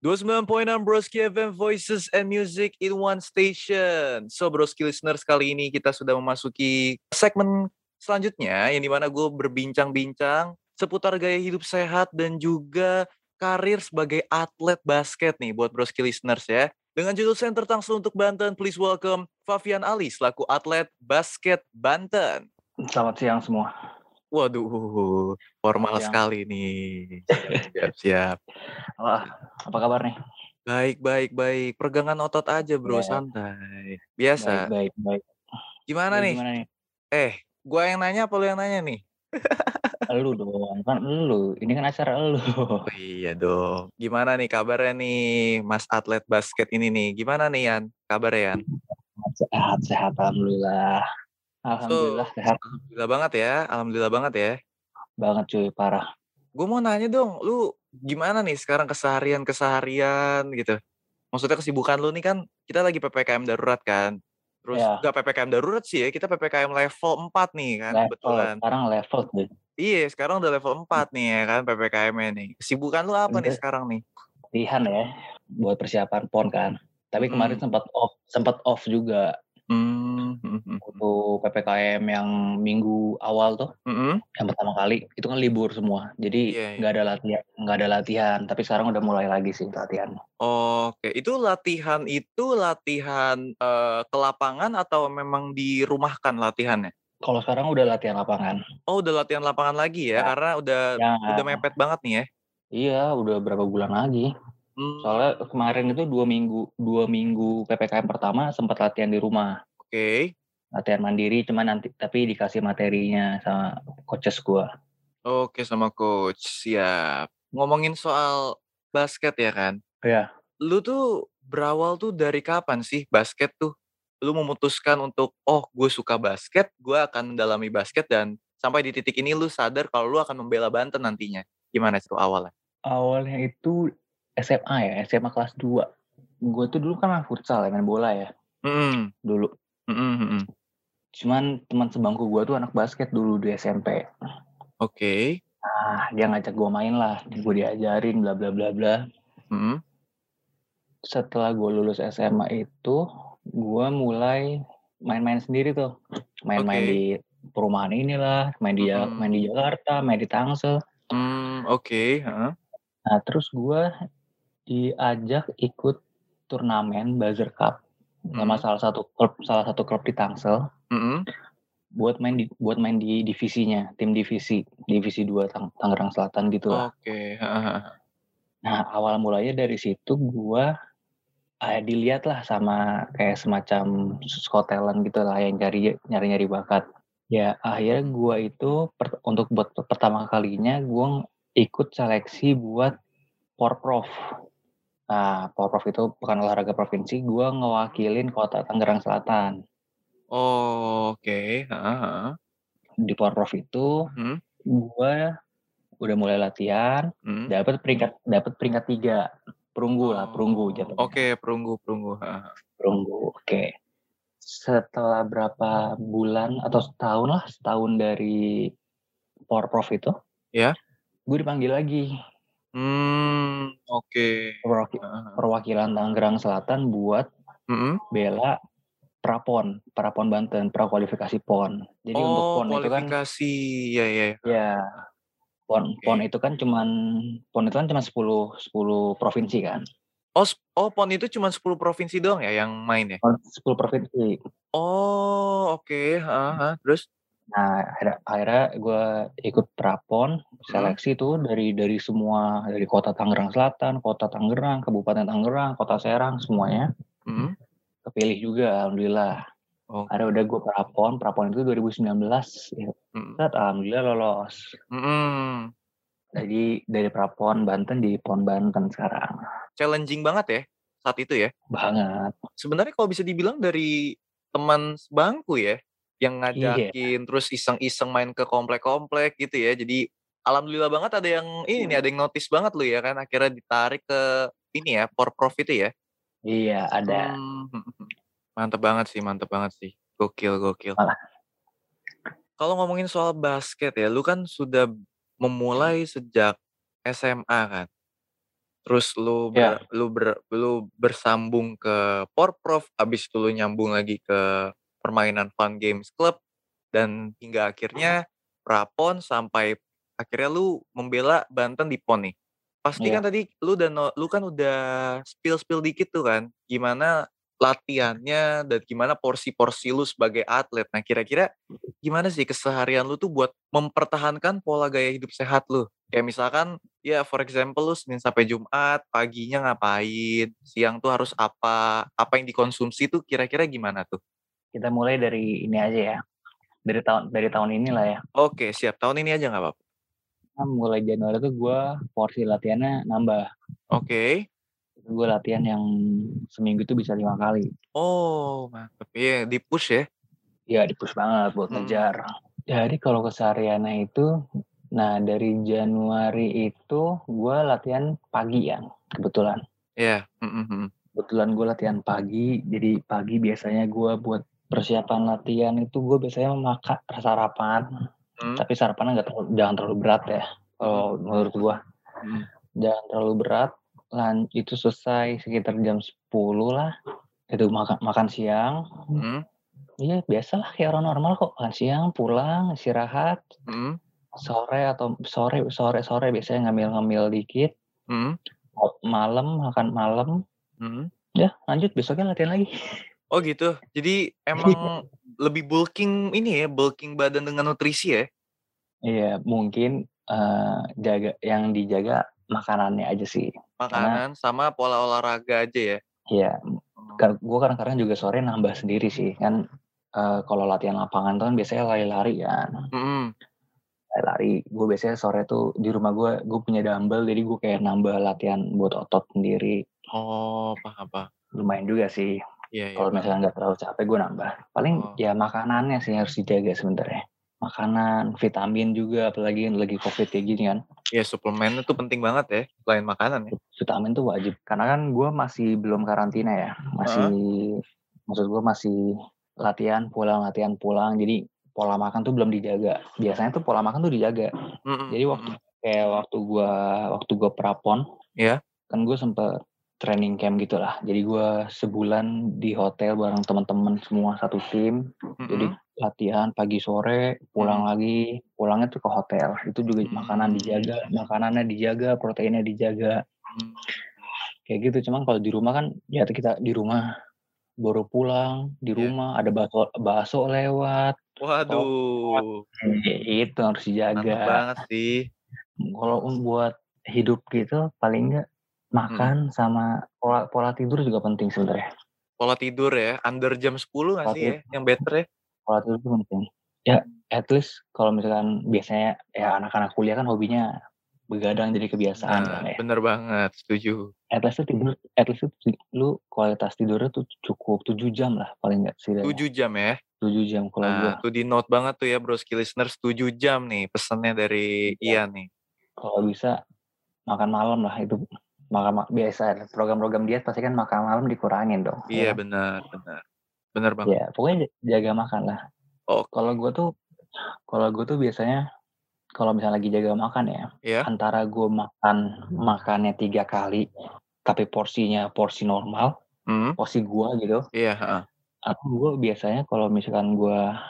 Dua enam Broski FM Voices and Music in One Station. So Broski listeners kali ini kita sudah memasuki segmen selanjutnya yang di mana gue berbincang-bincang seputar gaya hidup sehat dan juga karir sebagai atlet basket nih buat Broski listeners ya. Dengan judul Center Tangsel untuk Banten, please welcome Fabian Ali selaku atlet basket Banten.
Selamat siang semua.
Waduh, formal
Siang.
sekali nih. Siap, siap.
Wah, apa kabar nih?
Baik, baik, baik. Pergangan otot aja bro,
Ya.
santai. Biasa.
Baik, baik, baik.
Gimana
Lu
nih?
Gimana nih?
Eh, gua yang nanya apa lu yang nanya nih?
Lu dong, kan lu. Ini kan acara lu.
Oh iya dong. Gimana nih kabarnya nih Mas atlet basket ini nih? Gimana nih Yan? Kabarnya Yan?
Sehat, sehat. Alhamdulillah. Alhamdulillah sehat
Alhamdulillah banget ya. Alhamdulillah banget ya.
banget cuy, parah.
Gue mau nanya dong, lu gimana nih sekarang keseharian-keseharian gitu? Maksudnya kesibukan lu nih kan kita lagi PPKM darurat kan? Terus
Iya.
nggak PPKM darurat sih ya, kita PPKM level 4 nih kan
Level,
kebetulan.
sekarang level cuy.
Iya, sekarang udah level 4 nih ya kan PPKM-nya nih. Kesibukan lu apa nih
Enggak.
sekarang nih?
Latihan ya, buat persiapan PON kan. Tapi kemarin
Hmm.
sempat off, sempat off juga
Hmm,
waktu PPKM yang minggu awal tuh,
hmm.
yang pertama kali itu kan libur semua. Jadi
Iya, iya.
nggak ada latihan, nggak ada latihan. Tapi sekarang udah mulai lagi sih latihan.
Oke, itu latihan itu latihan eh, ke lapangan atau memang dirumahkan latihannya?
Kalau sekarang udah latihan lapangan.
Oh, udah latihan lapangan lagi ya,
Ya.
karena udah
Ya,
udah mepet banget nih ya.
iya udah berapa bulan lagi.
Hmm,
Soalnya kemarin itu dua minggu dua minggu ppkm pertama sempat latihan di rumah,
Oke,
latihan mandiri. Cuman nanti tapi dikasih materinya sama coaches gua.
oke sama coach, siap. Ngomongin soal basket ya kan?
Iya.
Lu tuh berawal tuh dari kapan sih basket tuh? Lu memutuskan untuk, oh gue suka basket, gue akan mendalami basket dan sampai di titik ini lu sadar kalau lu akan membela Banten nantinya. Gimana itu awalnya?
Awalnya itu SMA ya, SMA kelas 2. Gue tuh dulu kan main futsal ya, main bola ya
Hmm,
dulu.
hmm, hmm.
Cuman teman sebangku gua tuh anak basket dulu di SMP.
Oke.
Nah, dia ngajak gua main lah, gue diajarin bla bla bla bla.
Hmm.
Setelah gue lulus SMA itu, gua mulai main-main sendiri tuh. Main-main
Oke.
di perumahan inilah, main di
Mm-mm.
main di Jakarta, main di Tangsel.
Hmm, oke, heeh.
Nah, terus gua diajak ikut turnamen Buzzer Cup sama
Mhm.
salah satu klub salah satu klub di Tangsel
Mhm.
buat main di buat main di divisinya, tim divisi, divisi 2 Tang- Tangerang Selatan gitu lah.
Oke, heeh.
Nah, awal mulanya dari situ gua eh, dilihat lah sama kayak semacam Scott talent gitu lah yang cari nyari-nyari bakat. Ya, akhirnya gua itu per- untuk buat pertama kalinya gua ikut seleksi buat Porprov. Nah, Porprov itu bukan olahraga provinsi, gua ngewakilin kota Tangerang Selatan.
Oh, oke, heeh, heeh.
Di Porprov itu
Hmm.
gua udah mulai latihan,
Hmm.
dapat peringkat dapat peringkat tiga perunggu lah perunggu
Oh,
jatuhnya
Oke, perunggu, perunggu. heeh.
perunggu oke setelah berapa bulan atau setahun lah setahun dari Porprov itu
Ya.
gue dipanggil lagi
Hmm, oke.
perwaki-
heeh.
perwakilan Tangerang Selatan buat
Mhm.
bela prapon prapon Banten prakualifikasi pon jadi untuk
Oh,
pon itu kan
kualifikasi. Ya, ya. ya.
pon
Oke.
pon itu kan cuman pon itu kan cuma 10 10 provinsi kan
Oh, oh, PON itu cuma 10 provinsi doang ya yang main ya?
Pon 10 provinsi
Oh, oke. heeh, heeh. Terus?
Nah, akhirnya, gue ikut prapon seleksi tuh dari dari semua dari kota Tangerang Selatan, kota Tangerang, Kabupaten Tangerang, kota Serang semuanya
Mhm.
kepilih juga, alhamdulillah.
Oh.
Akhirnya udah gue prapon, prapon itu 2019, ya, set, alhamdulillah lolos.
Mhm.
Jadi dari prapon Banten di Pon Banten sekarang,
Challenging banget ya saat itu ya.
banget.
Sebenarnya kalau bisa dibilang dari teman sebangku ya yang
Iya.
ngajakin terus iseng-iseng main ke komplek-komplek gitu ya. Jadi alhamdulillah banget ada yang ini nih ada yang notice banget lu ya kan akhirnya ditarik ke ini ya Porprov itu ya.
Iya ada.
Hmm, hmm, hmm. Mantep banget sih, mantep banget sih. Gokil, gokil. Kalau ngomongin soal basket ya, lu kan sudah memulai sejak SMA kan. Terus lu ber- lu ber- lu bersambung ke Porprov, habis itu lu nyambung lagi ke permainan Fun Games Club dan hingga akhirnya Prapon sampai akhirnya lu membela Banten di PON nih. pasti
Iya.
kan tadi lu dan lu kan udah spill-spill dikit tuh kan, gimana latihannya dan gimana porsi-porsi lu sebagai atlet. Nah, kira-kira gimana sih keseharian lu tuh buat mempertahankan pola gaya hidup sehat lu? Kayak misalkan ya for example lu Senin sampai Jumat paginya ngapain, siang tuh harus apa, apa yang dikonsumsi tuh kira-kira gimana tuh?
Kita mulai dari ini aja ya. Dari tahun dari tahun inilah ya.
Oke, siap. Tahun ini aja nggak apa-apa.
Kan mulai Januari tuh gue porsi latihannya nambah.
Oke.
Gue latihan yang seminggu tuh bisa lima kali.
Oh, mantep. Iya, di push ya.
Ya di push banget buat
Hmm.
ngejar. Jadi kalau kesehariannya itu, nah dari Januari itu gue latihan pagi ya, kebetulan.
Iya. mm, mm, mm.
Kebetulan gue latihan pagi, jadi pagi biasanya gue buat persiapan latihan itu gue biasanya makan sarapan,
Hmm.
tapi sarapannya nggak terlalu, jangan terlalu berat ya. Kalau menurut gue,
Hmm.
jangan terlalu berat. Lan itu selesai sekitar jam 10 lah. Itu makan makan siang.
Hmm.
Iya biasalah kayak orang normal kok. Makan siang, pulang, istirahat.
Hmm.
Sore atau sore sore sore biasanya ngambil-ngambil dikit.
Hmm.
Malam makan malam.
Hmm.
Ya lanjut besoknya latihan lagi.
Oh gitu. Jadi emang lebih bulking ini ya, bulking badan dengan nutrisi ya?
Iya mungkin eh, jaga yang dijaga makanannya aja sih.
Makanan sama pola olahraga aja ya?
Iya. Gue kadang-kadang juga sore nambah sendiri sih kan. eh, kalau latihan lapangan tuh kan biasanya lari-lari kan.
Mm-mm.
lari gue biasanya sore tuh di rumah gue gue punya dumbbell jadi gue kayak nambah latihan buat otot sendiri
Oh, paham apa?
lumayan juga sih
Iya, iya.
kalau misalnya nggak terlalu capek gue nambah. Paling
Oh.
ya makanannya sih harus dijaga sebenarnya. Makanan vitamin juga apalagi lagi covid kayak gini kan.
Iya, suplemen itu penting banget ya, selain makanan ya.
vitamin tuh wajib. Karena kan gue masih belum karantina ya. Masih maksud gue masih latihan pulang latihan pulang. Jadi pola makan tuh belum dijaga. Biasanya tuh pola makan tuh dijaga.
Mm-mm,
Jadi waktu kayak waktu gua waktu gua prapon,
Iya.
kan gue sempet training camp gitu lah. Jadi gua sebulan di hotel bareng teman-teman semua satu tim. Jadi
Mm-mm.
latihan pagi sore, pulang lagi, pulangnya tuh ke hotel. Itu juga
Hmm.
makanan dijaga, makanannya dijaga, proteinnya dijaga.
Hmm.
Kayak gitu. Cuman kalau di rumah kan ya kita di rumah baru pulang di
Iya.
rumah ada bakso bakso lewat
Waduh,
itu harus
mantap
dijaga
banget sih.
kalau buat hidup gitu paling enggak makan sama pola pola tidur juga penting sebenarnya.
Pola tidur ya, under jam 10 nggak sih ya, yang better ya?
pola tidur itu penting. Ya at least kalau misalkan biasanya ya anak-anak kuliah kan hobinya begadang jadi kebiasaan kan
Nah,
ya.
bener banget, setuju.
at least tidur at least tuh lu kualitas tidurnya tuh cukup 7 jam lah paling enggak sih
7 jam ya.
7 jam kalau gua.
Nah, tuh di note banget tuh ya broski listeners 7 jam nih pesannya dari Ian nih.
kalau bisa makan malam lah itu makan ma- biasa program-program diet pasti kan makan malam dikurangin dong
Iya
ya.
benar, benar. Benar banget.
ya pokoknya jaga makan lah
Oh.
kalau gue tuh kalau gue tuh biasanya kalau misalnya lagi jaga makan ya
Iya.
antara gue makan makannya tiga kali tapi porsinya porsi normal
Hmm.
porsi gua gitu
Iya, heeh.
atau gue biasanya kalau misalkan gua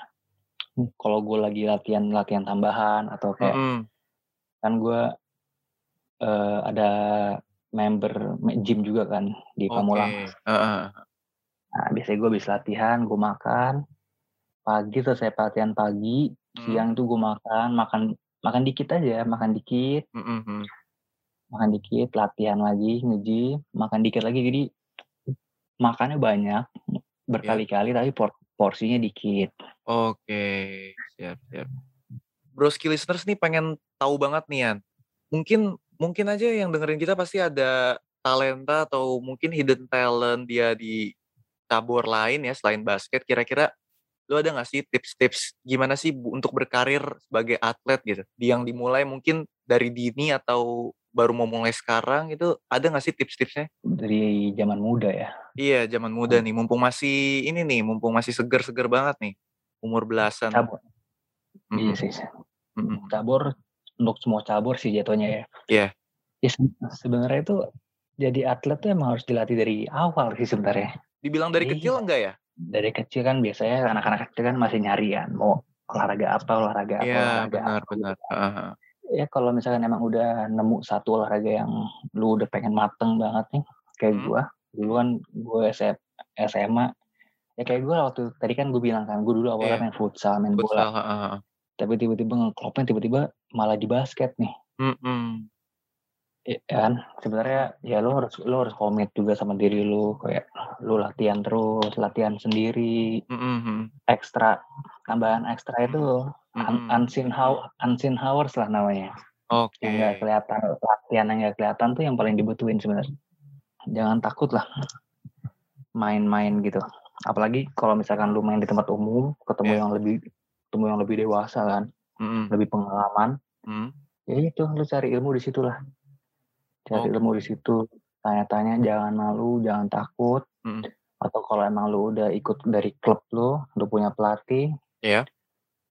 kalau gue lagi latihan latihan tambahan atau kayak
Mm-mm.
kan gue eh, ada member gym juga kan di
Oke.
Pamulang.
Heeh.
Nah, biasanya gue habis latihan, gue makan. Pagi selesai latihan pagi,
Hmm.
siang tuh gue makan, makan makan dikit aja, makan dikit,
mm.
makan dikit, latihan lagi, nge-gym, makan dikit lagi. Jadi makannya banyak, berkali-kali tapi por- porsinya dikit.
Oke, siap, siap. Broski listeners nih pengen tahu banget nih Yan. Mungkin mungkin aja yang dengerin kita pasti ada talenta atau mungkin hidden talent dia di cabur lain ya selain basket. Kira-kira lu ada nggak sih tips-tips gimana sih untuk berkarir sebagai atlet gitu? Di yang dimulai mungkin dari dini atau baru mau mulai sekarang itu ada nggak sih tips-tipsnya?
Dari zaman muda ya.
Iya, zaman muda nih, mumpung masih ini nih, mumpung masih seger-seger banget nih, umur belasan.
Cabur. Iya
Mm-mm.
sih.
Mm-mm.
Cabur untuk semua cabur sih jatuhnya ya.
Iya.
Ya, se- sebenarnya itu jadi atlet tuh emang harus dilatih dari awal sih sebenarnya.
Dibilang dari kecil
Iya.
enggak ya?
Dari kecil kan biasanya anak-anak kecil kan masih nyari kan mau olahraga apa olahraga apa
Iya,
olahraga
benar,
apa.
benar. Heeh.
ya kalau misalkan emang udah nemu satu olahraga yang lu udah pengen mateng banget nih kayak
Hmm.
gua dulu kan gue SMA ya kayak gue waktu tadi kan gue bilang kan gue dulu awalnya
Iya.
main futsal main
Futsal,
bola
heeh.
Tapi tiba-tiba ngeklopnya tiba-tiba malah di basket nih
Mm-mm.
ya kan sebenarnya ya lu harus lu harus komit juga sama diri lu kayak lu latihan terus latihan sendiri
Mm-mm.
ekstra tambahan ekstra itu un-
Mm-mm.
unseen how unseen hours lah namanya
Oke.
yang nggak kelihatan latihan yang nggak kelihatan tuh yang paling dibutuhin sebenarnya jangan takut lah main-main gitu apalagi kalau misalkan lu main di tempat umum ketemu
Iya.
yang lebih ketemu yang lebih dewasa kan
Mm-mm.
lebih pengalaman
Mm.
ya itu lu cari ilmu di situ lah cari
Oke.
ilmu di situ tanya-tanya jangan malu jangan takut
Mm.
atau kalau emang lu udah ikut dari klub lu lu punya pelatih
Iya.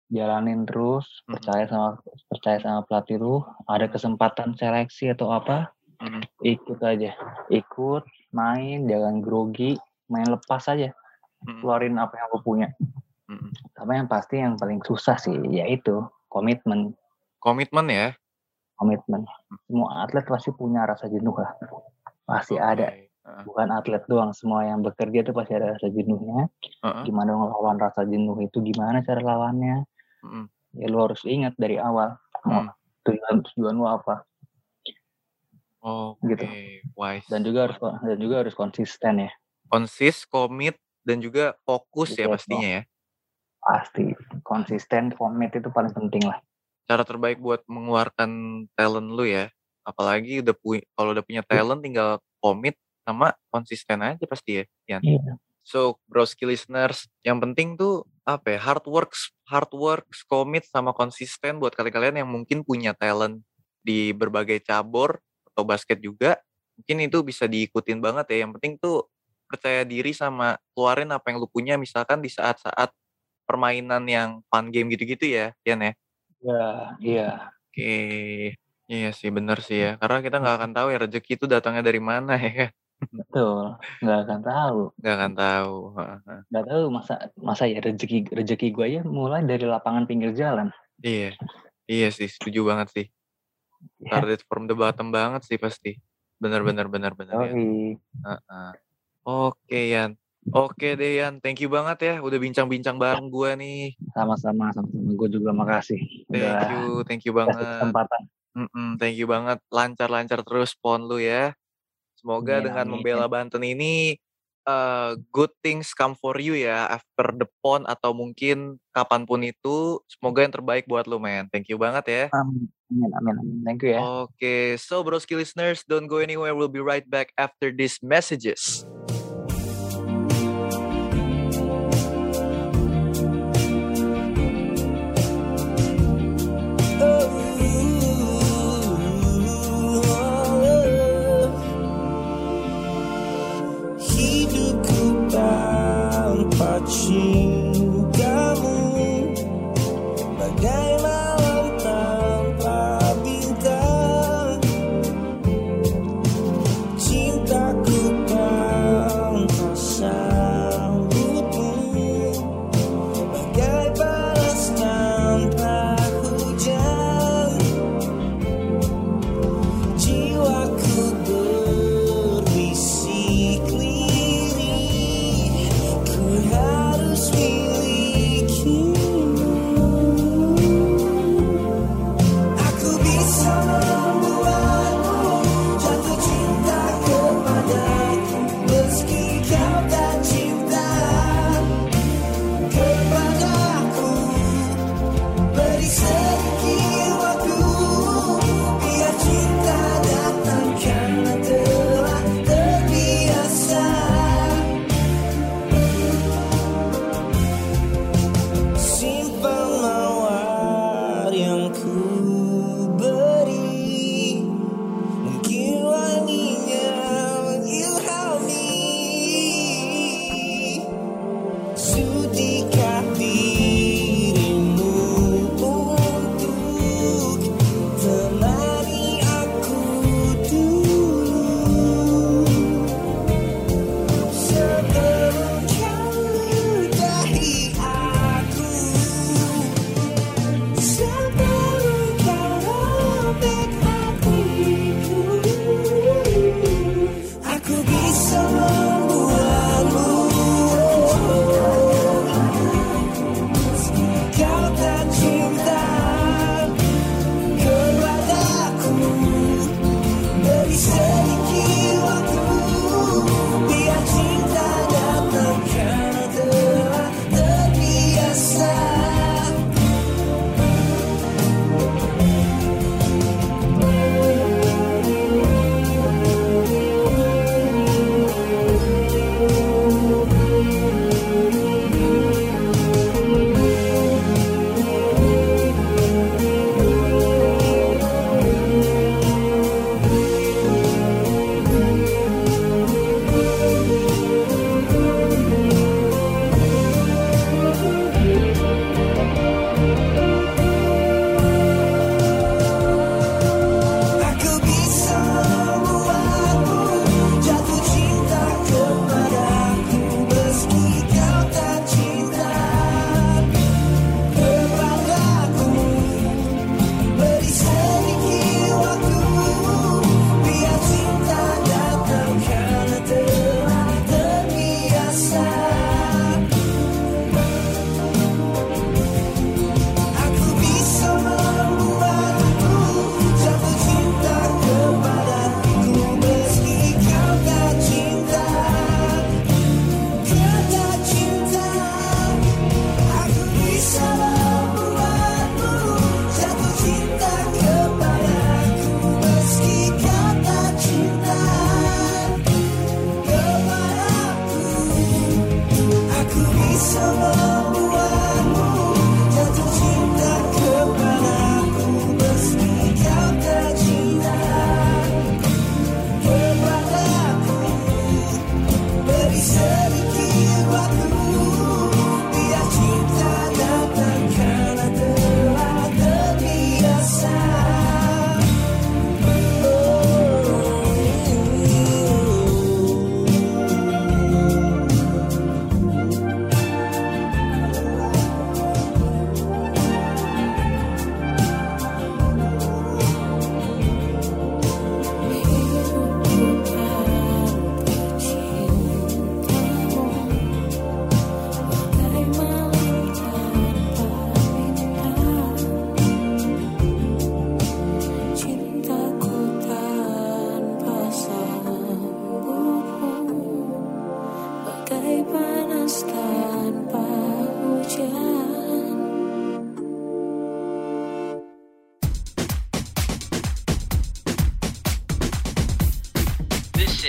jalanin terus
Mm.
percaya sama percaya sama pelatih lu ada kesempatan seleksi atau apa
Mm.
ikut aja ikut main jangan grogi main lepas aja
Mm.
keluarin apa yang lu punya
Mm.
Sama yang pasti yang paling susah sih yaitu komitmen
Komitmen ya.
komitmen semua atlet pasti punya rasa jenuh lah pasti
Oke.
ada bukan atlet doang semua yang bekerja itu pasti ada rasa jenuhnya
Heeh.
gimana ngelawan rasa jenuh itu gimana cara lawannya
Mm-mm.
ya lu harus ingat dari awal
Mm.
tujuan tujuan lu apa
Oke.
Gitu.
Wise.
dan juga harus dan juga harus konsisten ya
konsis, komit, dan juga fokus ya
Betul.
pastinya ya.
Pasti konsisten komit itu paling penting lah
Cara terbaik buat mengeluarkan talent lu ya. Apalagi udah punya kalau udah punya talent tinggal komit sama konsisten aja pasti ya. Yan.
Iya.
So, broski listeners, yang penting tuh apa ya? Hard works, hard works, komit sama konsisten buat kalian-kalian yang mungkin punya talent di berbagai cabur atau basket juga. Mungkin itu bisa diikutin banget ya. Yang penting tuh percaya diri sama keluarin apa yang lu punya misalkan di saat-saat permainan yang fun game gitu-gitu ya, Yan ya.
ya iya
Oke, iya sih bener sih ya. Karena kita nggak akan tahu ya rezeki itu datangnya dari mana ya kan.
betul nggak akan tahu
Nggak akan tahu. Heeh.
nggak tahu masa masa ya rezeki rezeki gue ya mulai dari lapangan pinggir jalan
Iya, iya sih, setuju banget sih.
ya
Started from the bottom banget sih pasti. Bener bener bener bener ya. Oke Yan, oke deh Yan, thank you banget ya udah bincang-bincang bareng gua nih.
sama-sama sama-sama gue juga makasih
Thank
udah
you, thank you banget.
kesempatan
Mm-mm, thank you banget, lancar-lancar terus pon lu ya. Semoga
Amin,
dengan
amin.
membela Banten ini uh, good things come for you ya after the pon atau mungkin kapan pun itu. Semoga yang terbaik buat lu men. Thank you banget ya.
amin amin amin, amin. thank you ya
Okay, so broski listeners, don't go anywhere. We'll be right back after these messages.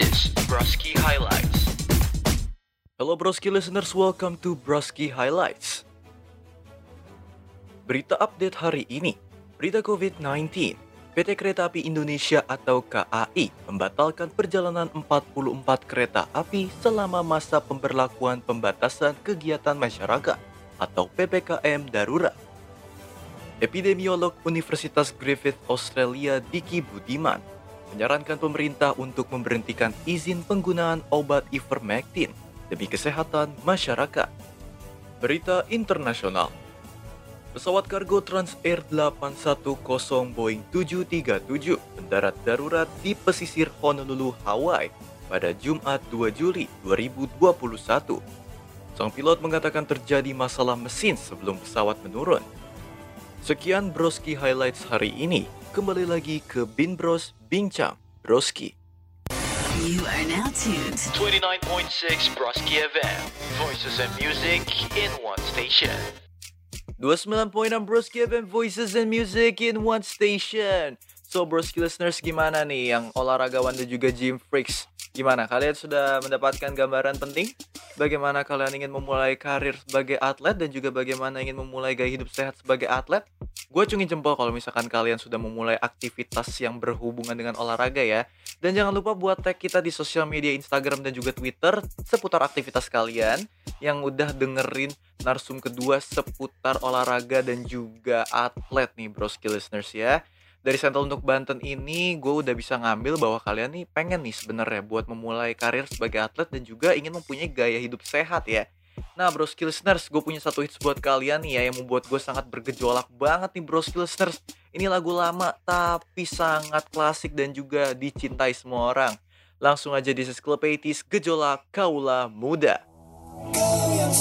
Is Broski Highlights.
Hello Broski listeners, welcome to Broski Highlights. Berita update hari ini, berita COVID-19. PT Kereta Api Indonesia atau KAI membatalkan perjalanan 44 kereta api selama masa pemberlakuan pembatasan kegiatan masyarakat atau PPKM darurat. Epidemiolog Universitas Griffith Australia Diki Budiman menyarankan pemerintah untuk memberhentikan izin penggunaan obat ivermectin demi kesehatan masyarakat. Berita internasional. Pesawat kargo Transair 810 Boeing 737 mendarat darurat di pesisir Honolulu, Hawaii pada Jumat 2 Juli 2021. Sang pilot mengatakan terjadi masalah mesin sebelum pesawat menurun. Sekian Broski Highlights hari ini. Kembali lagi ke Bin Bros Bincang Broski.
You are now tuned
29.6 Broski FM. Voices and music in one station.
29.6 Broski FM Voices and Music in one station. So Broski listeners gimana nih yang olahragawan dan juga gym freaks? Gimana kalian sudah mendapatkan gambaran penting? Bagaimana kalian ingin memulai karir sebagai atlet dan juga bagaimana ingin memulai gaya hidup sehat sebagai atlet? Gue cungin jempol kalau misalkan kalian sudah memulai aktivitas yang berhubungan dengan olahraga ya. Dan jangan lupa buat tag kita di sosial media Instagram dan juga Twitter seputar aktivitas kalian yang udah dengerin narsum kedua seputar olahraga dan juga atlet nih broski listeners ya. Dari Sentul untuk Banten ini gue udah bisa ngambil bahwa kalian nih pengen nih sebenarnya buat memulai karir sebagai atlet dan juga ingin mempunyai gaya hidup sehat ya. Nah broski listeners, gue punya satu hits buat kalian nih ya yang membuat gue sangat bergejolak banget nih broski listeners. Ini lagu lama tapi sangat klasik dan juga dicintai semua orang. Langsung aja di Club 80s Gejolak Kaula Muda.
Kau yang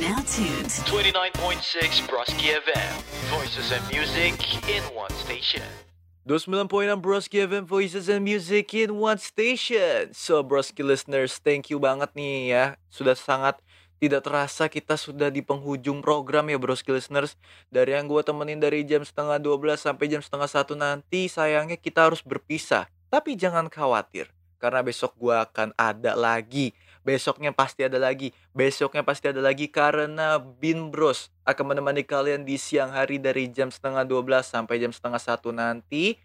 You are now tuned
29.6 Broski FM. Voices and music in one station.
29.6 Broski FM Voices and Music in One Station. So Broski listeners, thank you banget nih ya. Sudah sangat tidak terasa kita sudah di penghujung program ya Broski listeners. Dari yang gue temenin dari jam setengah 12 sampai jam setengah 1 nanti Sayangnya kita harus berpisah. Tapi jangan khawatir Karena besok gue akan ada lagi Besoknya pasti ada lagi Besoknya pasti ada lagi Karena Bin Bros akan menemani kalian di siang hari dari jam setengah 12 sampai jam setengah 1 nanti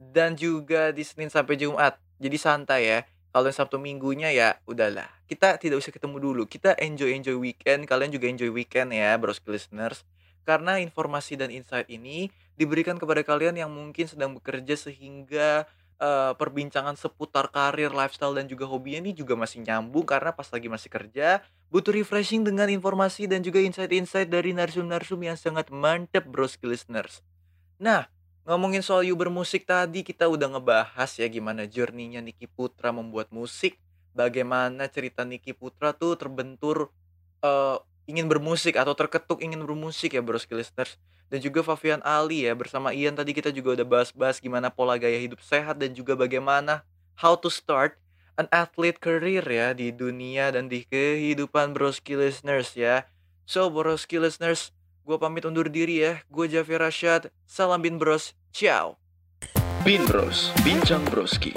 dan juga di Senin sampai Jumat. Jadi santai ya. Kalau yang Sabtu minggunya ya udahlah. Kita tidak usah ketemu dulu. Kita enjoy-enjoy weekend. Kalian juga enjoy weekend ya, bros listeners. Karena informasi dan insight ini diberikan kepada kalian yang mungkin sedang bekerja sehingga eh, perbincangan seputar karir, lifestyle dan juga hobinya ini juga masih nyambung karena pas lagi masih kerja butuh refreshing dengan informasi dan juga insight-insight dari narsum-narsum yang sangat mantep bros listeners. Nah, ngomongin soal you bermusik tadi kita udah ngebahas ya gimana journey-nya Niki Putra membuat musik, bagaimana cerita Niki Putra tuh terbentur eh, ingin bermusik atau terketuk ingin bermusik ya bros listeners dan juga Fabian Ali ya bersama Ian tadi kita juga udah bahas-bahas gimana pola gaya hidup sehat dan juga bagaimana how to start an athlete career ya di dunia dan di kehidupan broski listeners ya. So broski listeners, gue pamit undur diri ya. Gue Javier Rashad, salam bin bros, ciao.
Bin Bros, Bincang Broski.